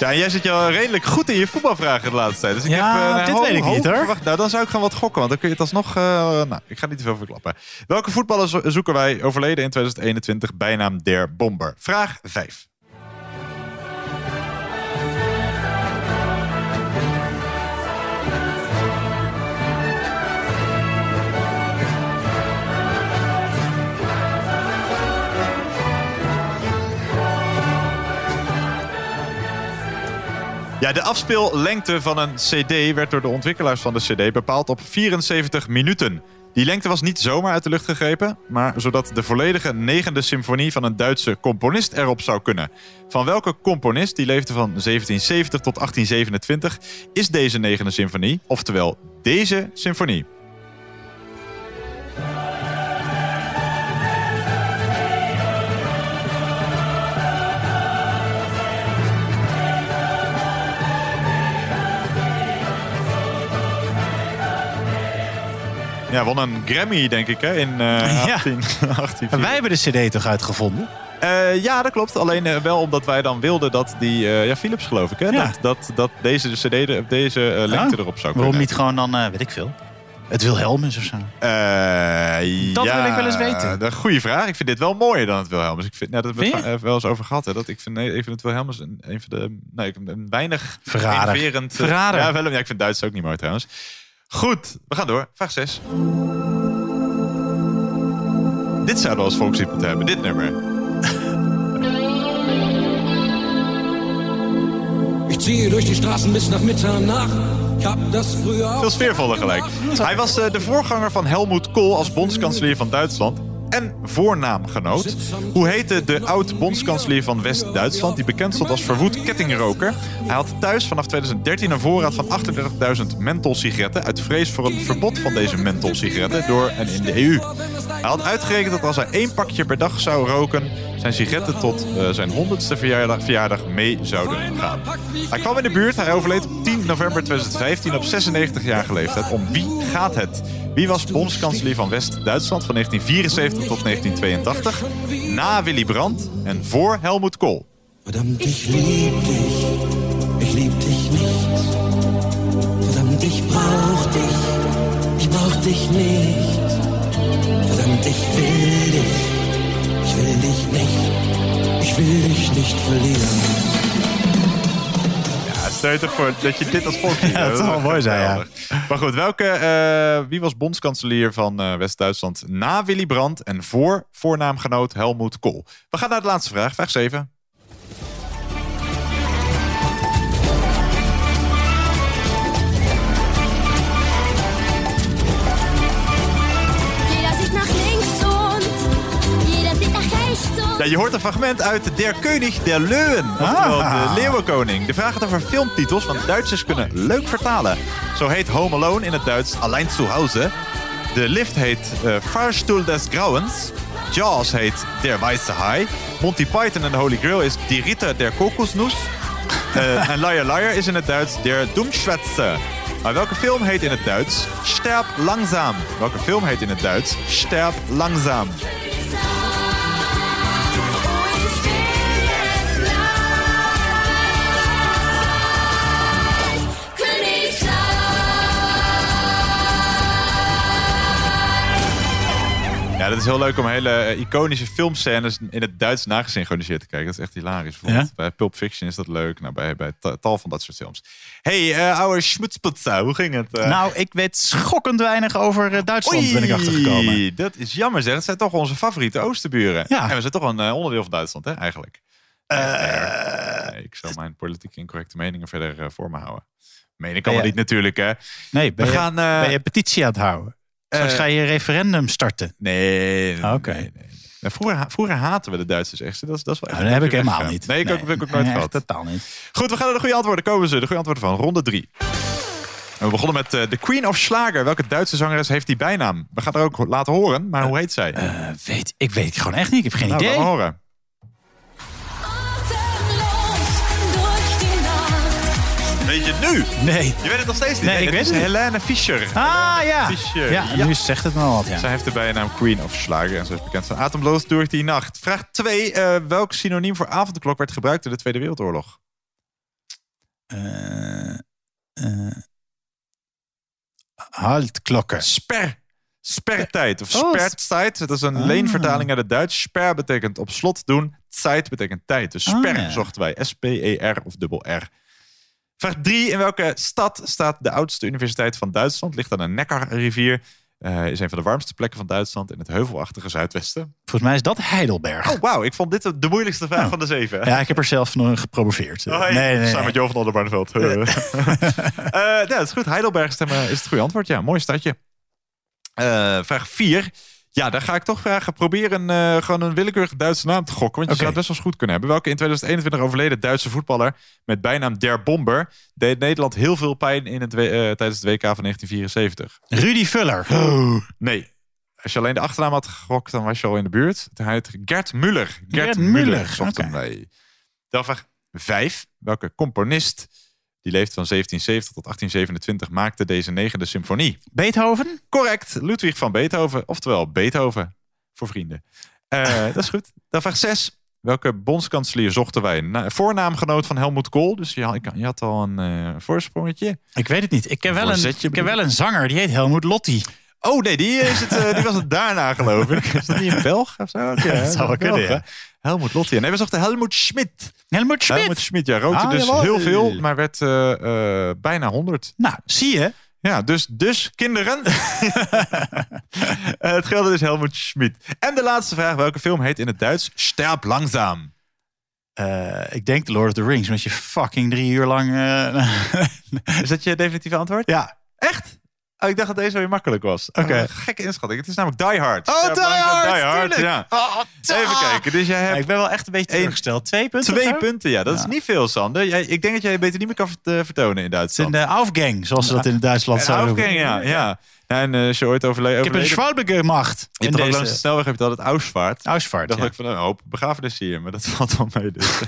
Ja, en jij zit je al redelijk goed in je voetbalvragen de laatste tijd. Dus ik ja, heb, uh, dit weet ik hoop niet hoor. verwacht. Nou, dan zou ik gaan wat gokken, want dan kun je het alsnog... Uh, nou, ik ga niet te veel verklappen. Welke voetballer zo- zoeken wij overleden in 2021 bijnaam Der Bomber? Vraag 5. Ja, de afspeellengte van een CD werd door de ontwikkelaars van de CD bepaald op 74 minuten. Die lengte was niet zomaar uit de lucht gegrepen, maar zodat de volledige negende symfonie van een Duitse componist erop zou kunnen. Van welke componist, die leefde van 1770 tot 1827, is deze negende symfonie, oftewel deze symfonie? Ja, won een Grammy, denk ik, hè, in 18, 18 Wij hebben de CD toch uitgevonden? Eh, ja, dat klopt. Alleen eh, wel omdat wij dan wilden dat die... ja, Philips geloof ik, hè? Ja. Dat, dat, dat deze CD, de- deze lengte erop zou kunnen. Waarom niet gewoon dan, weet ik veel, het Wilhelmus of zo? Dat ja, wil ik wel eens weten. Een goede vraag. Ik vind dit wel mooier dan het Wilhelmus. Ik vind, ja, dat hebben we het wel eens over gehad. Hè, dat ik vind, nee, ik vind het Wilhelmus een, een van de... Nee, een weinig Verrader. Verrader. Ja, wel, ja, ik vind Duits ook niet mooi trouwens. Goed, we gaan door. Vraag 6. Dit zouden we als volkslied moeten hebben. Dit nummer. Ich ziehe durch die Straßen bis nach Mitternacht. Früher auch. Veel sfeervoller gelijk. Hij was eh, de voorganger van Helmut Kohl als bondskanselier van Duitsland. En voornaamgenoot. Hoe heette de oud-bondskanselier van West-Duitsland... die bekend stond als verwoed kettingroker? Hij had thuis vanaf 2013 een voorraad van 38.000 mentholsigaretten... uit vrees voor een verbod van deze mentholsigaretten door en in de EU. Hij had uitgerekend dat als hij één pakje per dag zou roken... zijn sigaretten tot eh, zijn 100ste verjaardag, mee zouden gaan. Hij kwam in de buurt. Hij overleed op 10 november 2015 op 96 jaar leeftijd. Om wie gaat het? Wie was bondskanselier van West-Duitsland van 1974 tot 1982? Na Willy Brandt en voor Helmut Kohl. Verdammt, ik liep dich. Ik lieb dich niet. Verdammt, ik brauch dich. Ik brauch dich niet. Verdammt, ik wil dich. Ik wil dich niet. Ik wil dich niet verliezen. 70 voor dat je dit als volkslied ja, Dat zou wel mooi zijn, ja. Maar goed, welke, eh, wie was bondskanselier van eh, West-Duitsland na Willy Brandt en voor voornaamgenoot Helmoet Kool? We gaan naar de laatste vraag, vraag 7. Ja, je hoort een fragment uit Der König der Leeuwen. Oftewel Ah. de Leeuwenkoning. De vraag gaat over filmtitels, want Duitsers kunnen leuk vertalen. Zo heet Home Alone in het Duits Allein zu Hause. De lift heet eh Fahrstuhl des Grauens. Jaws heet Der Weiße Hai. Monty Python en de Holy Grail is Die Ritter der Kokosnuss. Eh, en Liar Liar is in het Duits Der Dummschwätzer. Maar welke film heet in het Duits Sterb langzaam? Welke film heet in het Duits Sterb langzaam? Ja, dat is heel leuk om hele eh, iconische filmscènes in het Duits nagesynchroniseerd te kijken. Dat is echt hilarisch. Bij Pulp Fiction is dat leuk. Nou, bij, bij ta- tal van dat soort films. hey, eh oude schmutzputza, hoe ging het? eh? Nou, ik weet schokkend weinig over Duitsland, ben ik achtergekomen. Dat is jammer zeg. Het zijn toch onze favoriete oosterburen. Ja. En we zijn toch een onderdeel van Duitsland, hè, eigenlijk. Nee, ik zal mijn politiek incorrecte meningen verder voor me houden. Ben wel je- niet natuurlijk, hè. Nee, ben, We je, gaan, ben je petitie aan het houden? Straks eh, ga je een referendum starten. Nee. nee, Ah, Oké. nee, nee. Nou, vroeger, vroeger haten we de Duitsers echt. Dat is, dat is wel echt Nou, dat heb ik helemaal niet. Nee, ik heb ik ook nooit gehad. echt totaal niet. Goed, we gaan naar de goede antwoorden. Komen ze. De goede antwoorden van ronde drie. En we begonnen met eh, de Queen of Schlager. Welke Duitse zangeres heeft die bijnaam? We gaan er ook laten horen, maar hoe heet zij? Eh, weet, ik weet het gewoon echt niet. Ik heb geen nou, idee. laat maar horen. Je het nu? Nee. Je weet het nog steeds niet. Nee, ik weet het. Helene Fischer. Ah, ja. Fischer. Ja, nu zegt het al wat, ja. Zij heeft de bijnaam Queen of Schlager en ze is bekend van Atemloos door die nacht. Vraag 2. welk synoniem voor avondklok werd gebruikt in de Tweede Wereldoorlog? Eh, eh, Haltklokken. Sper. Spertijd of Oh, spertijd. Dat is een Ah. leenvertaling uit het Duits. Sper betekent op slot doen. Tijd betekent tijd. Dus Ah, sper ja. zochten wij. S-P-E-R of dubbel R. Vraag 3. In welke stad staat de oudste universiteit van Duitsland? Ligt aan een Neckarrivier. Eh, is een van de warmste plekken van Duitsland in het heuvelachtige zuidwesten. Volgens mij is dat Heidelberg. Oh, wauw. Ik vond dit de moeilijkste vraag van de zeven. Ja, ik heb er zelf nog gepromoveerd. Oh, hey, nee, nee, Samen nee. met Jo van Oldenbarneveld. Eh, ja, dat is goed. Heidelberg is, het, eh, is het goede antwoord. Ja, mooi stadje. Vraag 4. Ja, daar ga ik toch vragen. Probeer een, eh, gewoon een willekeurige Duitse naam te gokken. Want je zou het best wel eens goed kunnen hebben. Welke in 2021 overleden Duitse voetballer met bijnaam Der Bomber deed Nederland heel veel pijn in het, eh, tijdens het WK van 1974? Rudy Vuller. Nee. Als je alleen de achternaam had gegokt, dan was je al in de buurt. Hij heet Gert Muller. Gert, Gert Muller. Zocht hem oké. mee. Dan vraag 5. Welke componist die leeft van 1770 tot 1827 maakte deze negende symfonie? Beethoven? Correct. Ludwig van Beethoven. Oftewel Beethoven. Voor vrienden. Eh, dat is goed. Dan vraag 6. Welke bondskanselier zochten wij? Na, voornaamgenoot van Helmut Kool. Dus je had, je had al een eh, voorsprongetje. Ik weet het niet. Ik ken wel een, ik ken wel een zanger, die heet Helmut Lotti. Oh nee, die, is het, eh, die was het daarna geloof ik. Is dat niet een Belg of zo? Dat zou wel kunnen, ja. Helmut Lotti. Nee, we zochten Helmut Schmidt. Helmut Schmidt. Helmut Schmidt, ja. Rookte Ah, dus jawel. heel veel, maar werd eh, eh, bijna 100. Nou, zie je. Ja, dus, dus kinderen. Eh, het geldt dus Helmut Schmidt. En de laatste vraag. Welke film heet in het Duits Sterb langzaam? Ik denk The Lord of the Rings, omdat je fucking drie uur lang... Is dat je definitieve antwoord? ja. Echt? Oh, ik dacht dat deze weer makkelijk was. Oké. Oh, gekke inschatting. Het is namelijk Die Hard. Oh, Die Hard, Die Hard, ja. Oh, Even kijken. Dus jij Ja, hebt ik ben wel echt een beetje teleurgesteld. Twee punten? Twee of zo? punten, ja. Dat is niet veel, Sander. Jij, ik denk dat jij je beter niet meer kan eh, vertonen in Het Duitsland. is een uh, Aufgang, zoals ze dat in Duitsland zouden Aufgang, ja. ja. Nou, en eh, als je ooit overle- Ik heb een overleden... Je hebt toch ook langs de snelweg heb je altijd Ausvaart. Ausvaart, dacht ja. ik van een hoop begrafenissen hier, maar dat valt wel mee. Dus.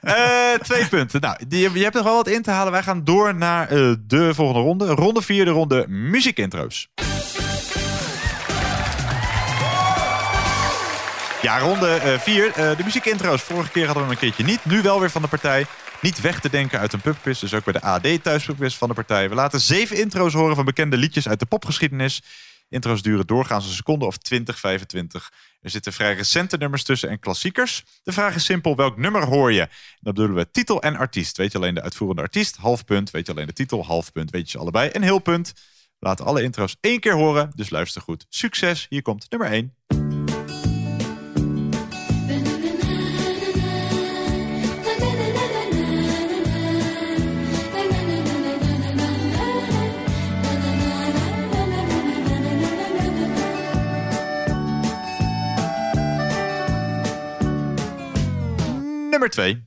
Eh, twee punten. Nou, die, je hebt nog wel wat in te halen. Wij gaan door naar eh, de volgende ronde. Ronde vier, de ronde muziekintro's. Ja, ronde 4. de muziekintro's. Vorige keer hadden we een keertje niet. Nu wel weer van de partij. Niet weg te denken uit een pubquiz. Dus ook bij de AD thuispubquiz van de partij. We laten zeven intro's horen van bekende liedjes uit de popgeschiedenis. Intro's duren doorgaans een seconde of 20, 25. Er zitten vrij recente nummers tussen en klassiekers. De vraag is simpel, welk nummer hoor je? Dan bedoelen we titel en artiest. Weet je alleen de uitvoerende artiest, half punt. Weet je alleen de titel, half punt. Weet je ze allebei, een heel punt. Laten alle intro's één keer horen, dus luister goed. Succes, hier komt nummer 1. Nummer 2.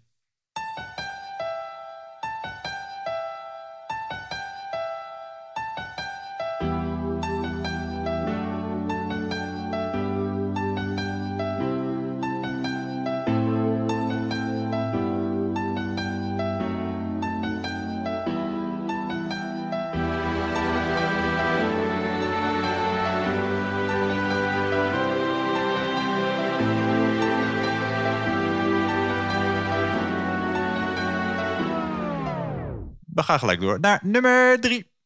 Gaan gelijk door naar nummer 3.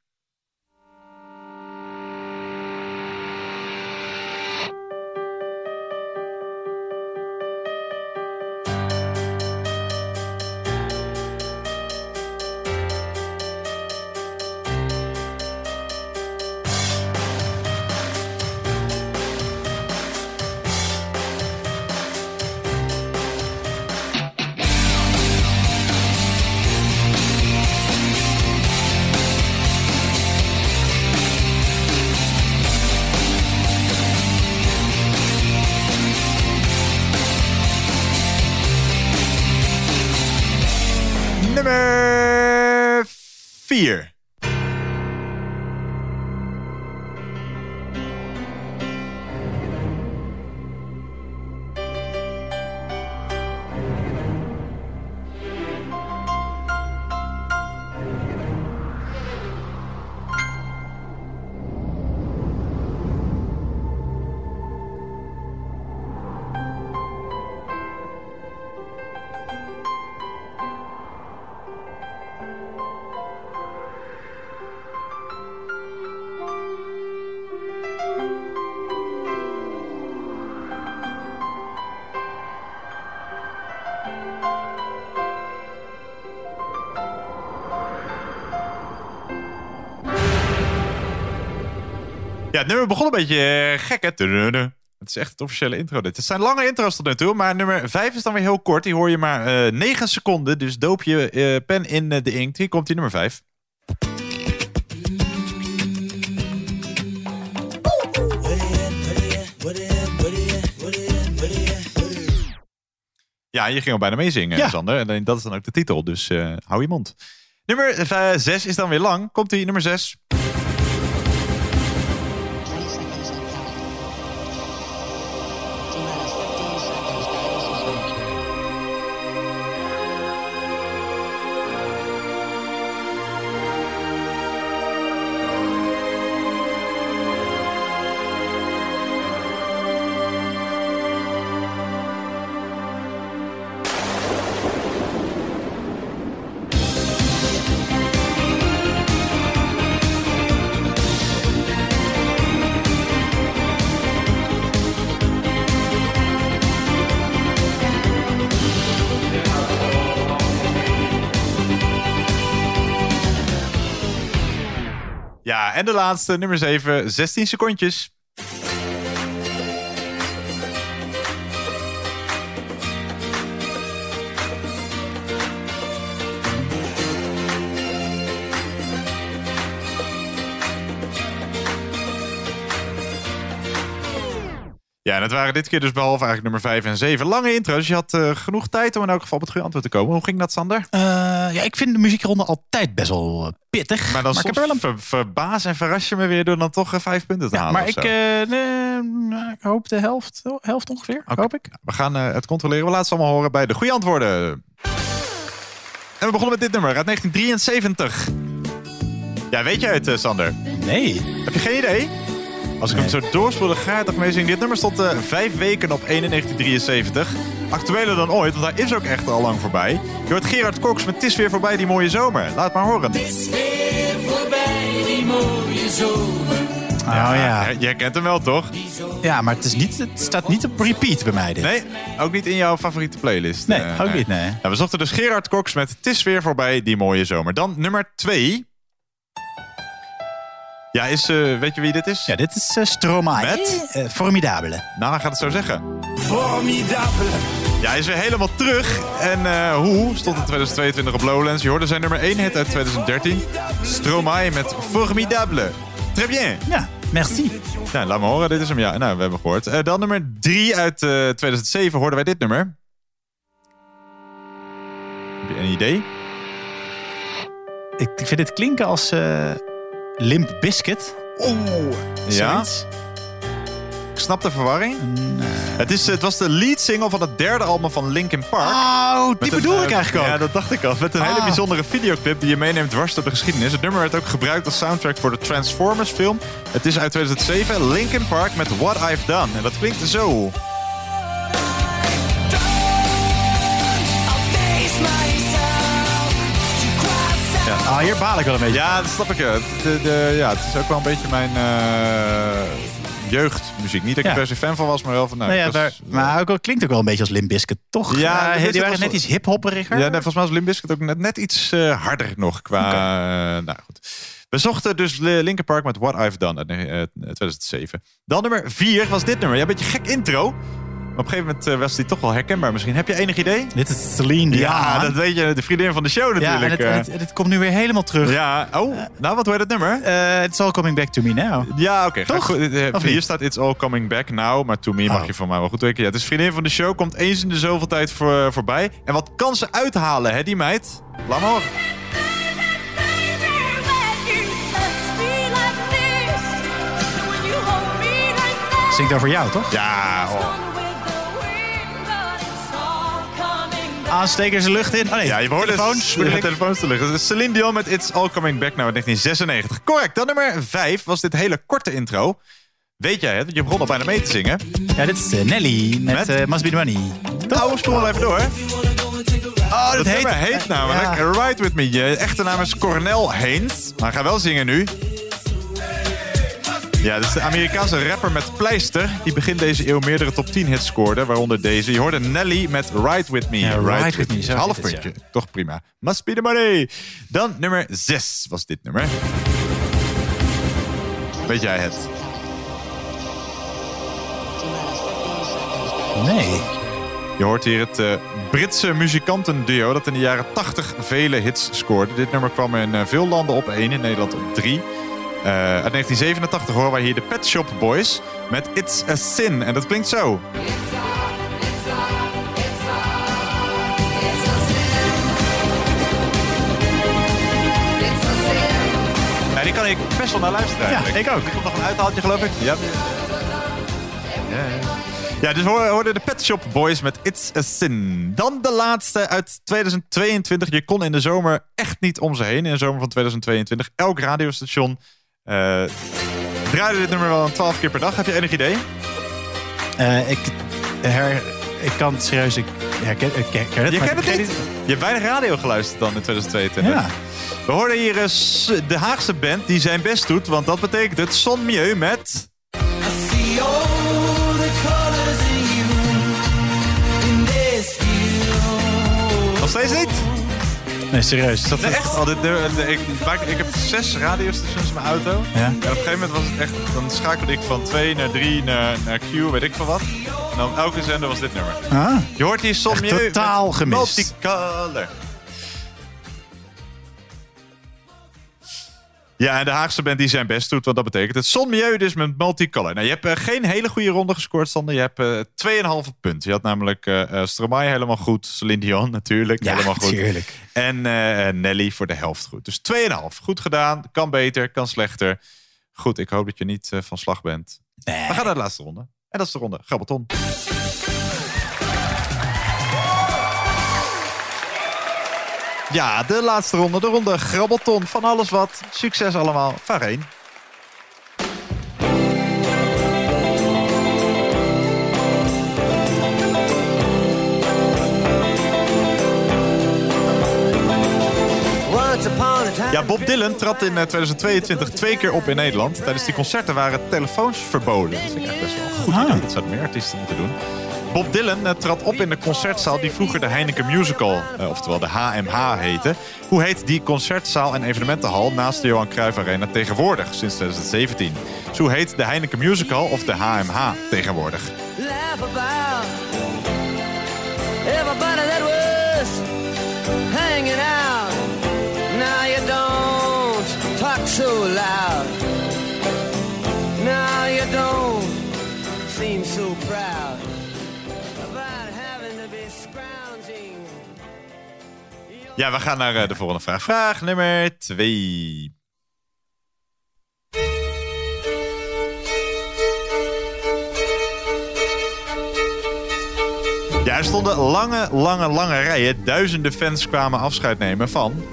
Het nummer begon een beetje eh, gek, hè? Het is echt het officiële intro dit. Het zijn lange intro's tot nu toe, maar nummer 5 is dan weer heel kort. Die hoor je maar eh 9 seconden, dus doop je eh, pen in de inkt. Hier komt die nummer 5. Ja, je ging al bijna meezingen, Ja. Sander. En dat is dan ook de titel, dus hou je mond. Nummer 6 is dan weer lang. Komt die nummer 6. En de laatste, nummer 7, 16 secondjes. Ja, en het waren dit keer dus behalve eigenlijk nummer 5 en 7 lange intro's. Je had eh, genoeg tijd om in elk geval op het goede antwoord te komen. Hoe ging dat, Sander? Eh, ja, ik vind de muziekronde altijd best wel eh, pittig. Maar dan ik soms heb wel een... ver- verbaas en verras je me weer door dan toch vijf punten te Ja, halen. maar ik, nee, nou, ik hoop de helft, helft ongeveer. Oké. Hoop ik. We gaan het controleren. We laten ze allemaal horen bij de goede antwoorden. En we begonnen met dit nummer uit 1973. Ja, weet jij het, Sander? Nee. Heb je geen idee? Als ik hem zo doorspoel, dan ga je toch mee zingen. Dit nummer stond eh, vijf weken op 1 in 1973. Actueler dan ooit, want hij is ook echt al lang voorbij. Je hoort Gerard Cox met Het is weer voorbij die mooie zomer. Laat maar horen. is weer voorbij, die mooie zomer. Oh ja. Jij kent hem wel, toch? Ja, maar het, is niet, het staat niet op repeat bij mij dit. Nee, ook niet in jouw favoriete playlist. Nee, Eh, ook niet, nee. Nou, we zochten dus Gerard Cox met Het is weer voorbij, die mooie zomer. Dan nummer twee. Ja, is, eh, weet je wie dit is? Ja, dit is uh, Stromae. Met? Eh, formidabele. Nou, gaat het zo zeggen. Formidable. Ja, hij is weer helemaal terug. En eh, hoe stond in 2022 op Lowlands. Je hoorde zijn nummer 1 hit uit 2013. Stromae met Formidable. Très bien. Ja, merci. Nou, laat me horen. Dit is hem. Ja, nou, we hebben gehoord. Eh, dan nummer 3 uit eh, 2007 hoorden wij dit nummer. Heb je een idee? Ik, ik vind dit klinken als eh, Limp Biscuit. Oeh. Ja? Ik snap de verwarring. Het, is, het was de lead single van het derde album van Linkin Park. Oh, die bedoel een, ik eh, eigenlijk ook. Ja, dat dacht ik al. Met een hele Ah. bijzondere videoclip die je meeneemt dwars door de geschiedenis. Het nummer werd ook gebruikt als soundtrack voor de Transformers film. Het is uit 2007. Linkin Park met What I've Done. En dat klinkt zo. Ah, hier baal ik wel een beetje. Ja, dat snap ik. De, de, ja, het is ook wel een beetje mijn eh, jeugdmuziek. Niet dat ik Ja. er per se fan van was, maar wel van... Nou, Nou ja, was- maar, maar ook al klinkt ook wel een beetje als Limp Bizkit, toch? Ja, Eh, Bizkit die waren net iets hiphopperiger. Ja, volgens mij was Limp Bizkit ook net, net iets eh, harder nog qua... eh, nou goed. We zochten dus Linkin Park met What I've Done uit eh, 2007. Dan nummer 4 was dit nummer. Ja, een beetje gek intro. Maar op een gegeven moment eh, was die toch wel herkenbaar misschien. Heb je enig idee? Dit is Celine Dion. Ja, dat weet je. De vriendin van de show Ja, en natuurlijk. het, en eh. het, en het komt nu weer helemaal terug. ja, oh, nou wat hoor je het nummer? Eh, it's all coming back to me now. Ja, oké. Of Hier staat It's All Coming Back Now. Maar To Me mag Oh. je van mij wel goed weten. Ja, het is vriendin van de show. Komt eens in de zoveel tijd voor, voorbij. En wat kan ze uithalen, hè, die meid? Laat maar horen. Zingt over jou, toch? Ja, oh. Aanstekers de lucht in. Oh nee, Ja, je hoort telefoons. de bedoel ik. telefoons te. Dus Celine Dion met It's All Coming Back Now in 1996. Correct. Dan nummer 5 was dit hele korte intro. Weet jij het? Want je begon al bijna mee te zingen. Ja, dit is eh, Nelly met, Met? eh, Must Be The Money. Nou, spoel even door. Oh, Dat heet... heet namelijk Ride With Me. Je echte naam is Cornel Haynes. Maar ga wel zingen nu. Ja, dus de Amerikaanse rapper met pleister... die begin deze eeuw meerdere top 10 hits scoorde. Waaronder deze. Je hoorde Nelly met Ride With Me. Ja, Ride, With, Me. Half puntje. Toch prima. Must be the money. Dan nummer 6 was dit nummer. Weet jij het? Nee. Je hoort hier het eh, Britse muzikantenduo dat in de jaren 80 vele hits scoorde. Dit nummer kwam in eh, veel landen op 1, in Nederland op 3. Eh, uit 1987 horen wij hier de Pet Shop Boys met It's a Sin. En dat klinkt zo. Ja, die kan ik best wel naar luisteren. Ja, eigenlijk. ik ook. Er komt nog een uithaaltje, geloof ik. Ja. Ja, ja. Ja, dus we hoorden de Pet Shop Boys met It's a Sin. Dan de laatste uit 2022. Je kon in de zomer echt niet om ze heen. In de zomer van 2022. Elk radiostation eh draaide dit nummer wel een 12 keer per dag. Heb je enig idee? Eh, ik, her, ik kan het serieus... Ik herken, ik herken het. Je kent het niet? Je hebt weinig radio geluisterd dan in 2022. Ja. We hoorden hier eh, de Haagse band die zijn best doet. Want dat betekent het Son Mieux met... Nog steeds niet? Nee, serieus. Dat Nee, echt? Oh, dit, ik, ik heb zes radiostations in mijn auto. Ja. En op een gegeven moment was het echt... Dan schakelde ik van 2 naar 3 naar, naar Q, weet ik veel wat. En dan elke zender was dit nummer. Ah. Je hoort hier Mieux totaal gemist. Multicolor. Ja, en de Haagse band die zijn best doet, want dat betekent het. Son Mieux dus met Multicolor. Nou, je hebt eh, geen hele goede ronde gescoord, Sander. Je hebt eh 2,5 punten. Je had namelijk eh eh, Stromae helemaal goed. Celine Dion natuurlijk Ja, helemaal goed. tuurlijk. En eh, Nelly voor de helft goed. Dus 2,5. Goed gedaan. Kan beter, kan slechter. Goed, ik hoop dat je niet eh, van slag bent. We gaan naar de laatste ronde. En dat is de ronde Grabbelton. Ja, de laatste ronde. De ronde Grabbelton. Van alles wat. Succes allemaal. Vareen. Ja, Bob Dylan trad in eh, 2022 twee keer op in Nederland. Tijdens die concerten waren telefoons verboden. Dat vind ik echt best wel goed idee. Dat zouden meer artiesten moeten doen. Bob Dylan eh, trad op in de concertzaal die vroeger de Heineken Musical, eh, oftewel de HMH heette. Hoe heet die concertzaal en evenementenhal naast de Johan Cruijff Arena tegenwoordig, sinds 2017? Dus hoe heet de Heineken Musical of de HMH tegenwoordig? Now don't talk so loud. Now you don't Ja, we gaan naar eh, de volgende vraag. Vraag nummer twee. Ja, er stonden lange, lange, lange rijen. Duizenden fans kwamen afscheid nemen van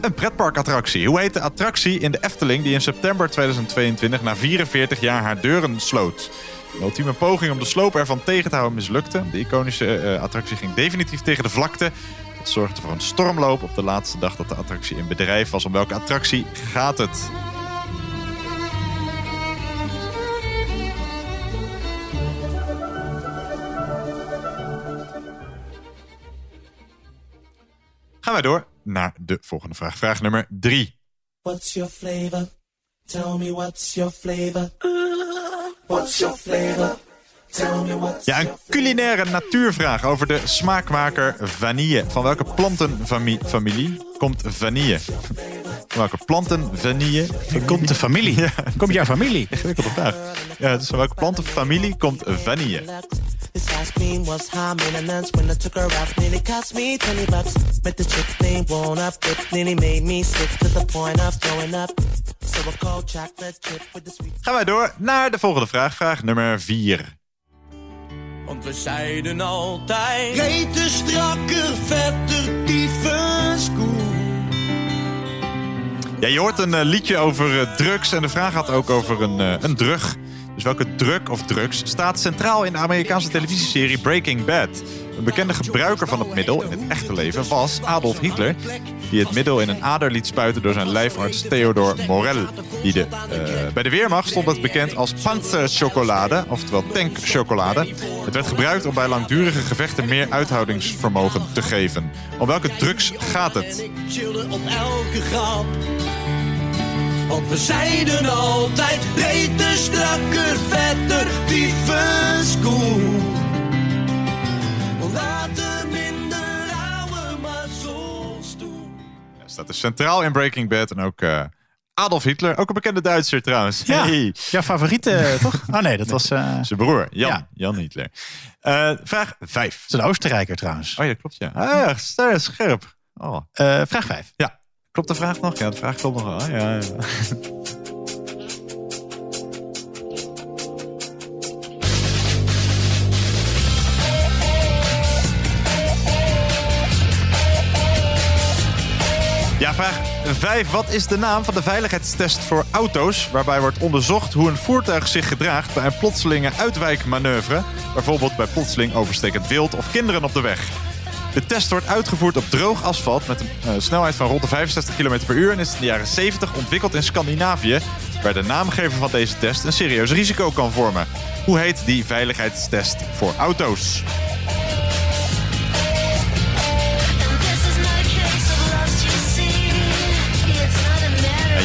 een pretparkattractie. Hoe heet de attractie in de Efteling die in september 2022 na 44 jaar haar deuren sloot? Een ultieme poging om de sloop ervan tegen te houden mislukte. De iconische eh, attractie ging definitief tegen de vlakte. Zorgde voor een stormloop op de laatste dag dat de attractie in bedrijf was. Om welke attractie gaat het? Gaan wij door naar de volgende vraag. Vraag nummer drie. What's your flavor? Tell me what's your flavor. What's your flavor? Ja, een culinaire natuurvraag over de smaakmaker vanille. Van welke plantenfamilie komt vanille? Van welke plantenvanille? Komt de familie? Ja. Komt jouw familie? Ingewikkelde vraag. Ja, dus van welke plantenfamilie komt vanille? This ice cream was high maintenance when I took her out. Nearly cost me 20 bucks. Met the chick named Won't Up. It nearly made me sick to the point of throwing up. So a cold chocolate chip with the sweet. Gaan wij door naar de volgende vraag. Vraag nummer 4. Want we zeiden altijd: Reten strakker, vetter, tyfus, Ja, je hoort een eh, liedje over eh, drugs en de vraag gaat ook over een, eh, een drug. Dus welke drug of drugs staat centraal in de Amerikaanse televisieserie Breaking Bad? Een bekende gebruiker van het middel in het echte leven was Adolf Hitler, die het middel in een ader liet spuiten door zijn lijfarts Theodor Morel. Die de, eh, bij de Weermacht stond het bekend als panzerchocolade, oftewel tankchocolade. Het werd gebruikt om bij langdurige gevechten meer uithoudingsvermogen te geven. Om welke drugs gaat het? Want we zeiden altijd: Reten strakker, vetter, tyfus, Laat de maar staat er centraal in Breaking Bad en ook... Eh, Adolf Hitler, ook een bekende Duitser trouwens. Ja, hey. jouw favoriete eh, toch? Oh nee, dat was... Eh, Zijn broer, Jan. Jan Hitler. Vraag 5. Zijn Oostenrijker trouwens. Oh ja, klopt ja. Ah, ja, scherp. Oh. Uh, vraag 5. Ja. Klopt de vraag nog? Ja, de vraag klopt nog wel. ja. ja. Ja, vraag 5. Wat is de naam van de veiligheidstest voor auto's... waarbij wordt onderzocht hoe een voertuig zich gedraagt... bij een plotselinge uitwijkmanoeuvre... bijvoorbeeld bij plotseling overstekend wild of kinderen op de weg? De test wordt uitgevoerd op droog asfalt... met een eh, snelheid van rond de 65 km per uur... en is in de jaren 70 ontwikkeld in Scandinavië... waar de naamgever van deze test een serieus risico kan vormen. Hoe heet die veiligheidstest voor auto's?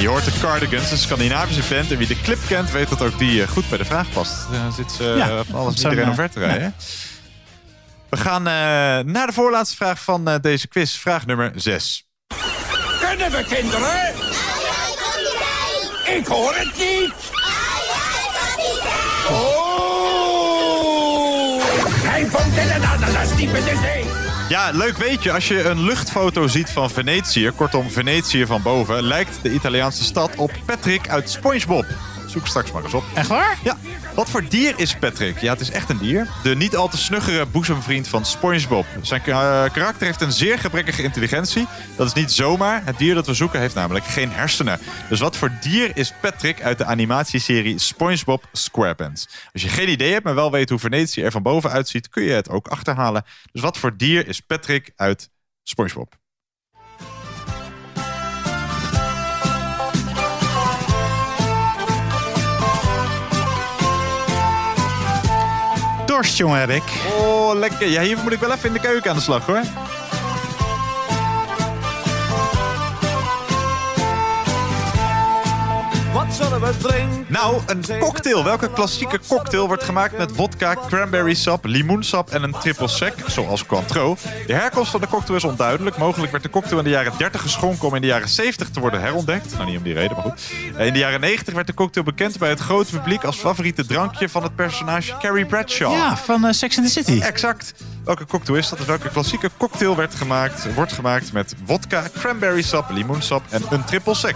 Je hoort de Cardigans, een Scandinavische band. En wie de clip kent, weet dat ook die eh, goed bij de vraag past. Dan zit ze eh, Ja, van alles iedereen eh, omver te rijden. We gaan eh, naar de voorlaatste vraag van eh, deze quiz. Vraag nummer 6. Kunnen we kinderen? Ik hoor het niet. Oh! Hij vond in een ananas diep in de zee. Ja, leuk weet je, als je een luchtfoto ziet van Venetië, kortom Venetië van boven, lijkt de Italiaanse stad op Patrick uit SpongeBob. Zoek straks maar eens op. Echt waar? Ja. Wat voor dier is Patrick? Ja, het is echt een dier. De niet al te snuggere boezemvriend van SpongeBob. Zijn eh, karakter heeft een zeer gebrekkige intelligentie. Dat is niet zomaar. Het dier dat we zoeken heeft namelijk geen hersenen. Dus wat voor dier is Patrick uit de animatieserie SpongeBob SquarePants? Als je geen idee hebt, maar wel weet hoe Venetië er van boven uitziet, kun je het ook achterhalen. Dus wat voor dier is Patrick uit SpongeBob? Oh, lekker. Ja, hier moet ik wel even in de keuken aan de slag, hoor. Nou, een cocktail. Welke klassieke cocktail wordt gemaakt met vodka, cranberry sap, limoensap en een triple sec, zoals Cointreau? De herkomst van de cocktail is onduidelijk. Mogelijk werd de cocktail in de jaren 30 geschonken om in de jaren 70 te worden herontdekt. Nou, niet om die reden, maar goed. Eh, In de jaren 90 werd de cocktail bekend bij het grote publiek als favoriete drankje van het personage Carrie Bradshaw. Ja, van eh, Sex in the City. Exact. Welke cocktail is dat? Dus welke klassieke cocktail werd gemaakt, wordt gemaakt met vodka, cranberry sap, limoensap en een triple sec?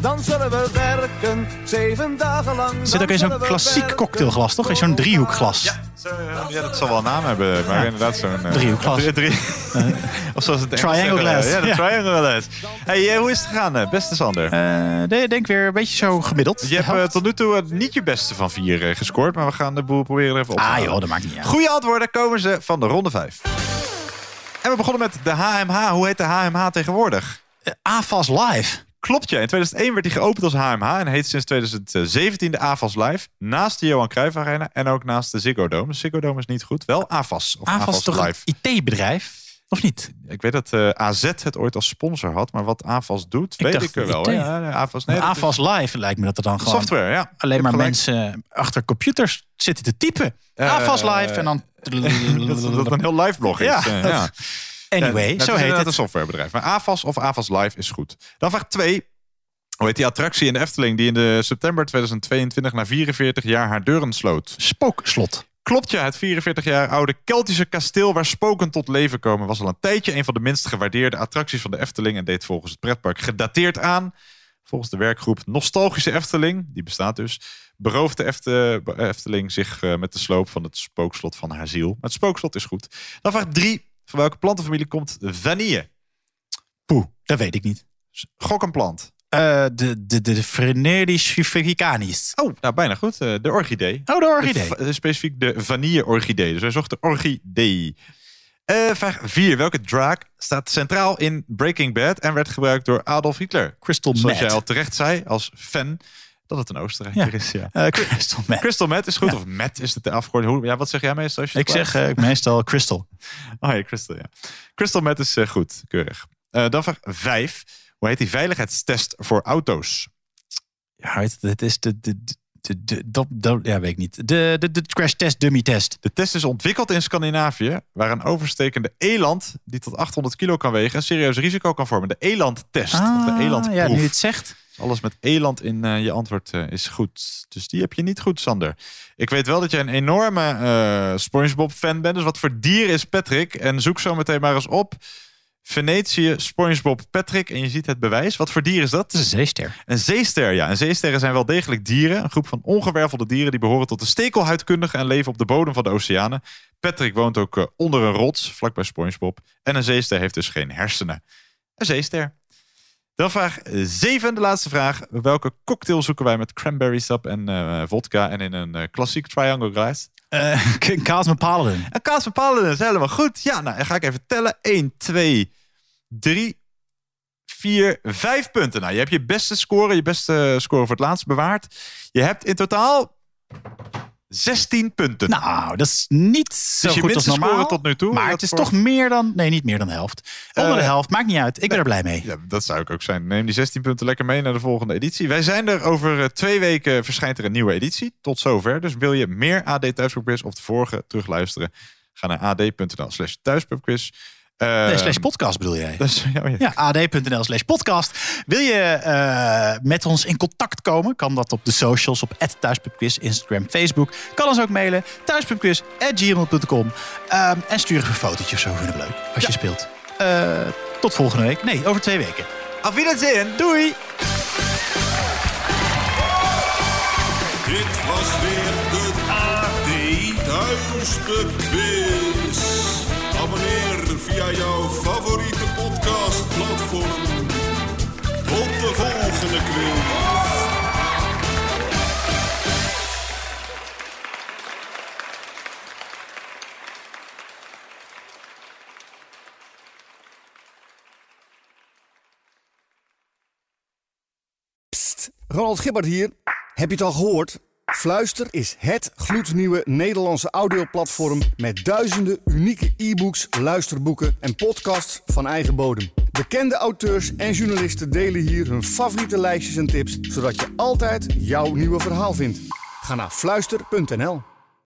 Dan zullen we werken, zeven dagen lang. Er zit ook in zo'n klassiek cocktailglas, toch? In zo'n driehoekglas. Ja, eh, ja, dat zal wel een naam hebben, maar Ja. inderdaad zo'n... eh, Driehoekglas. drie- drie- of zoals het Triangle glass. Ja, de Ja. triangle glass. Hey, eh, hoe is het gegaan, eh, beste Sander? Eh, ik denk weer een beetje zo gemiddeld. je hebt eh, tot nu toe eh, niet je beste van vier eh, gescoord, maar we gaan de boel proberen er even op te Ah halen. joh, dat maakt niet uit. Goede antwoorden komen ze van de ronde 5. En we begonnen met de HMH. Hoe heet de HMH tegenwoordig? Eh, AFAS Live. Klopt ja, in 2001 werd hij geopend als HMH en heet sinds 2017 de AFAS Live. Naast de Johan Cruijff Arena en ook naast de Ziggo Dome. Ziggo Dome is niet goed, wel AFAS of AFAS AFAS, is toch Live. IT-bedrijf? Of niet? Ik weet dat eh, AZ het ooit als sponsor had, maar wat AFAS doet, weet dacht ik er wel. Ja, AFAS, nee, is AFAS Live lijkt me dat er dan gewoon software, ja. alleen maar mensen achter computers zitten te typen. Eh, AFAS Live en dan... dat, dat een heel live blog is. Ja, eh, dat- ja. Anyway, Ja, het zo heet het. een softwarebedrijf. Maar AFAS of AFAS Live is goed. Dan vraag 2. Hoe heet die attractie in de Efteling die in de september 2022 na 44 jaar haar deuren sloot? Spookslot. Klopt ja, het 44 jaar oude Keltische kasteel waar spoken tot leven komen... was al een tijdje een van de minst gewaardeerde attracties van de Efteling... en deed volgens het pretpark gedateerd aan. Volgens de werkgroep Nostalgische Efteling, die bestaat dus... berooft de Efte- Efteling zich eh, met de sloop van het spookslot van haar ziel. Maar het spookslot is goed. Dan vraag 3. Van welke plantenfamilie komt vanille? Poeh, dat weet ik niet. Gok een plant. Eh, de de, de Africanis. Oh, nou bijna goed. Eh, de orchidee. Oh, de orchidee. De va- eh, specifiek de vanille-orchidee. Dus wij zochten orchidee. Eh, vraag 4. Welke draak staat centraal in Breaking Bad en werd gebruikt door Adolf Hitler? Crystal Zoals Meth. jij al terecht zei als fan dat het een Oostenrijker is. Ja. Eh, Crystal Meth. Crystal Meth is goed. Of Met is het de afgekort. Ja, wat zeg jij meestal? Als je Ik zeg eh, meestal Crystal. Oh ja, Crystal, ja. Crystal Meth is eh, goed, keurig. Dan vraag 5. Hoe heet die veiligheidstest voor auto's? Ja, het, is de, de, de de, de, dat- dat- ja, weet ik niet. De, de, de crash test dummy test. De test is ontwikkeld in Scandinavië, waar een overstekende eland die tot 800 kilo kan wegen een serieus risico kan vormen. De elandtest of de Ah, elandproef. ja, nu je het zegt. Alles met eland in eh, je antwoord eh, is goed. Dus die heb je niet goed, Sander. Ik weet wel dat jij een enorme eh, SpongeBob-fan bent. Dus wat voor dier is Patrick? En zoek zo meteen maar eens op. Venetië, SpongeBob, Patrick. En je ziet het bewijs. Wat voor dier is dat? een zeester. Een zeester, ja. En zeesterren zijn wel degelijk dieren. Een groep van ongewervelde dieren die behoren tot de stekelhuidkundigen en leven op de bodem van de oceanen. Patrick woont ook onder een rots, vlakbij SpongeBob. En een zeester heeft dus geen hersenen. Een zeester. Dan vraag 7, de laatste vraag. Welke cocktail zoeken wij met cranberry sap en eh, vodka en in een eh, klassiek triangle glass? Uh, kaas met paladin. Een kaas met paladin, is helemaal goed. Ja, nou, dan ga ik even tellen. 1, 2, 3, 4, 5 punten. Nou, je hebt je beste score, je beste score voor het laatst bewaard. Je hebt in totaal 16 punten. Nou, dat is niet zo Dus je goed als normaal. tot nu toe. Maar het is voor- toch meer dan... Nee, niet meer dan de helft. Onder de Eh, helft, maakt niet uit. Ik ben er blij mee. Ja, dat zou ik ook zijn. Neem die 16 punten lekker mee naar de volgende editie. Wij zijn er over eh, twee weken verschijnt er een nieuwe editie. Tot zover. Dus wil je meer AD Thuispubquiz of de vorige terugluisteren? Ga naar ad.nl slash thuispubquiz. Eh, Nee, slash podcast bedoel jij? is- ja, ja. Ja, ad.nl slash podcast. Wil je eh, met ons in contact komen? Kan dat op de socials, op thuispubquiz, Instagram, Facebook. Kan ons ook mailen, thuispubquiz.gmail.com. Ehm en stuur even een fotootje of zo, vind ik leuk, als je speelt. Eh, tot volgende week. Nee, over twee weken. Auf Wiedersehen. Doei. Dit was weer de AD Thuispubquiz. Via jouw favoriete podcastplatform. Tot de volgende quiz. Ronald Gibbert hier. Heb je het al gehoord? Fluister is het gloednieuwe Nederlandse audioplatform met duizenden unieke e-books, luisterboeken en podcasts van eigen bodem. Bekende auteurs en journalisten delen hier hun favoriete lijstjes en tips, zodat je altijd jouw nieuwe verhaal vindt. Ga naar fluister.nl.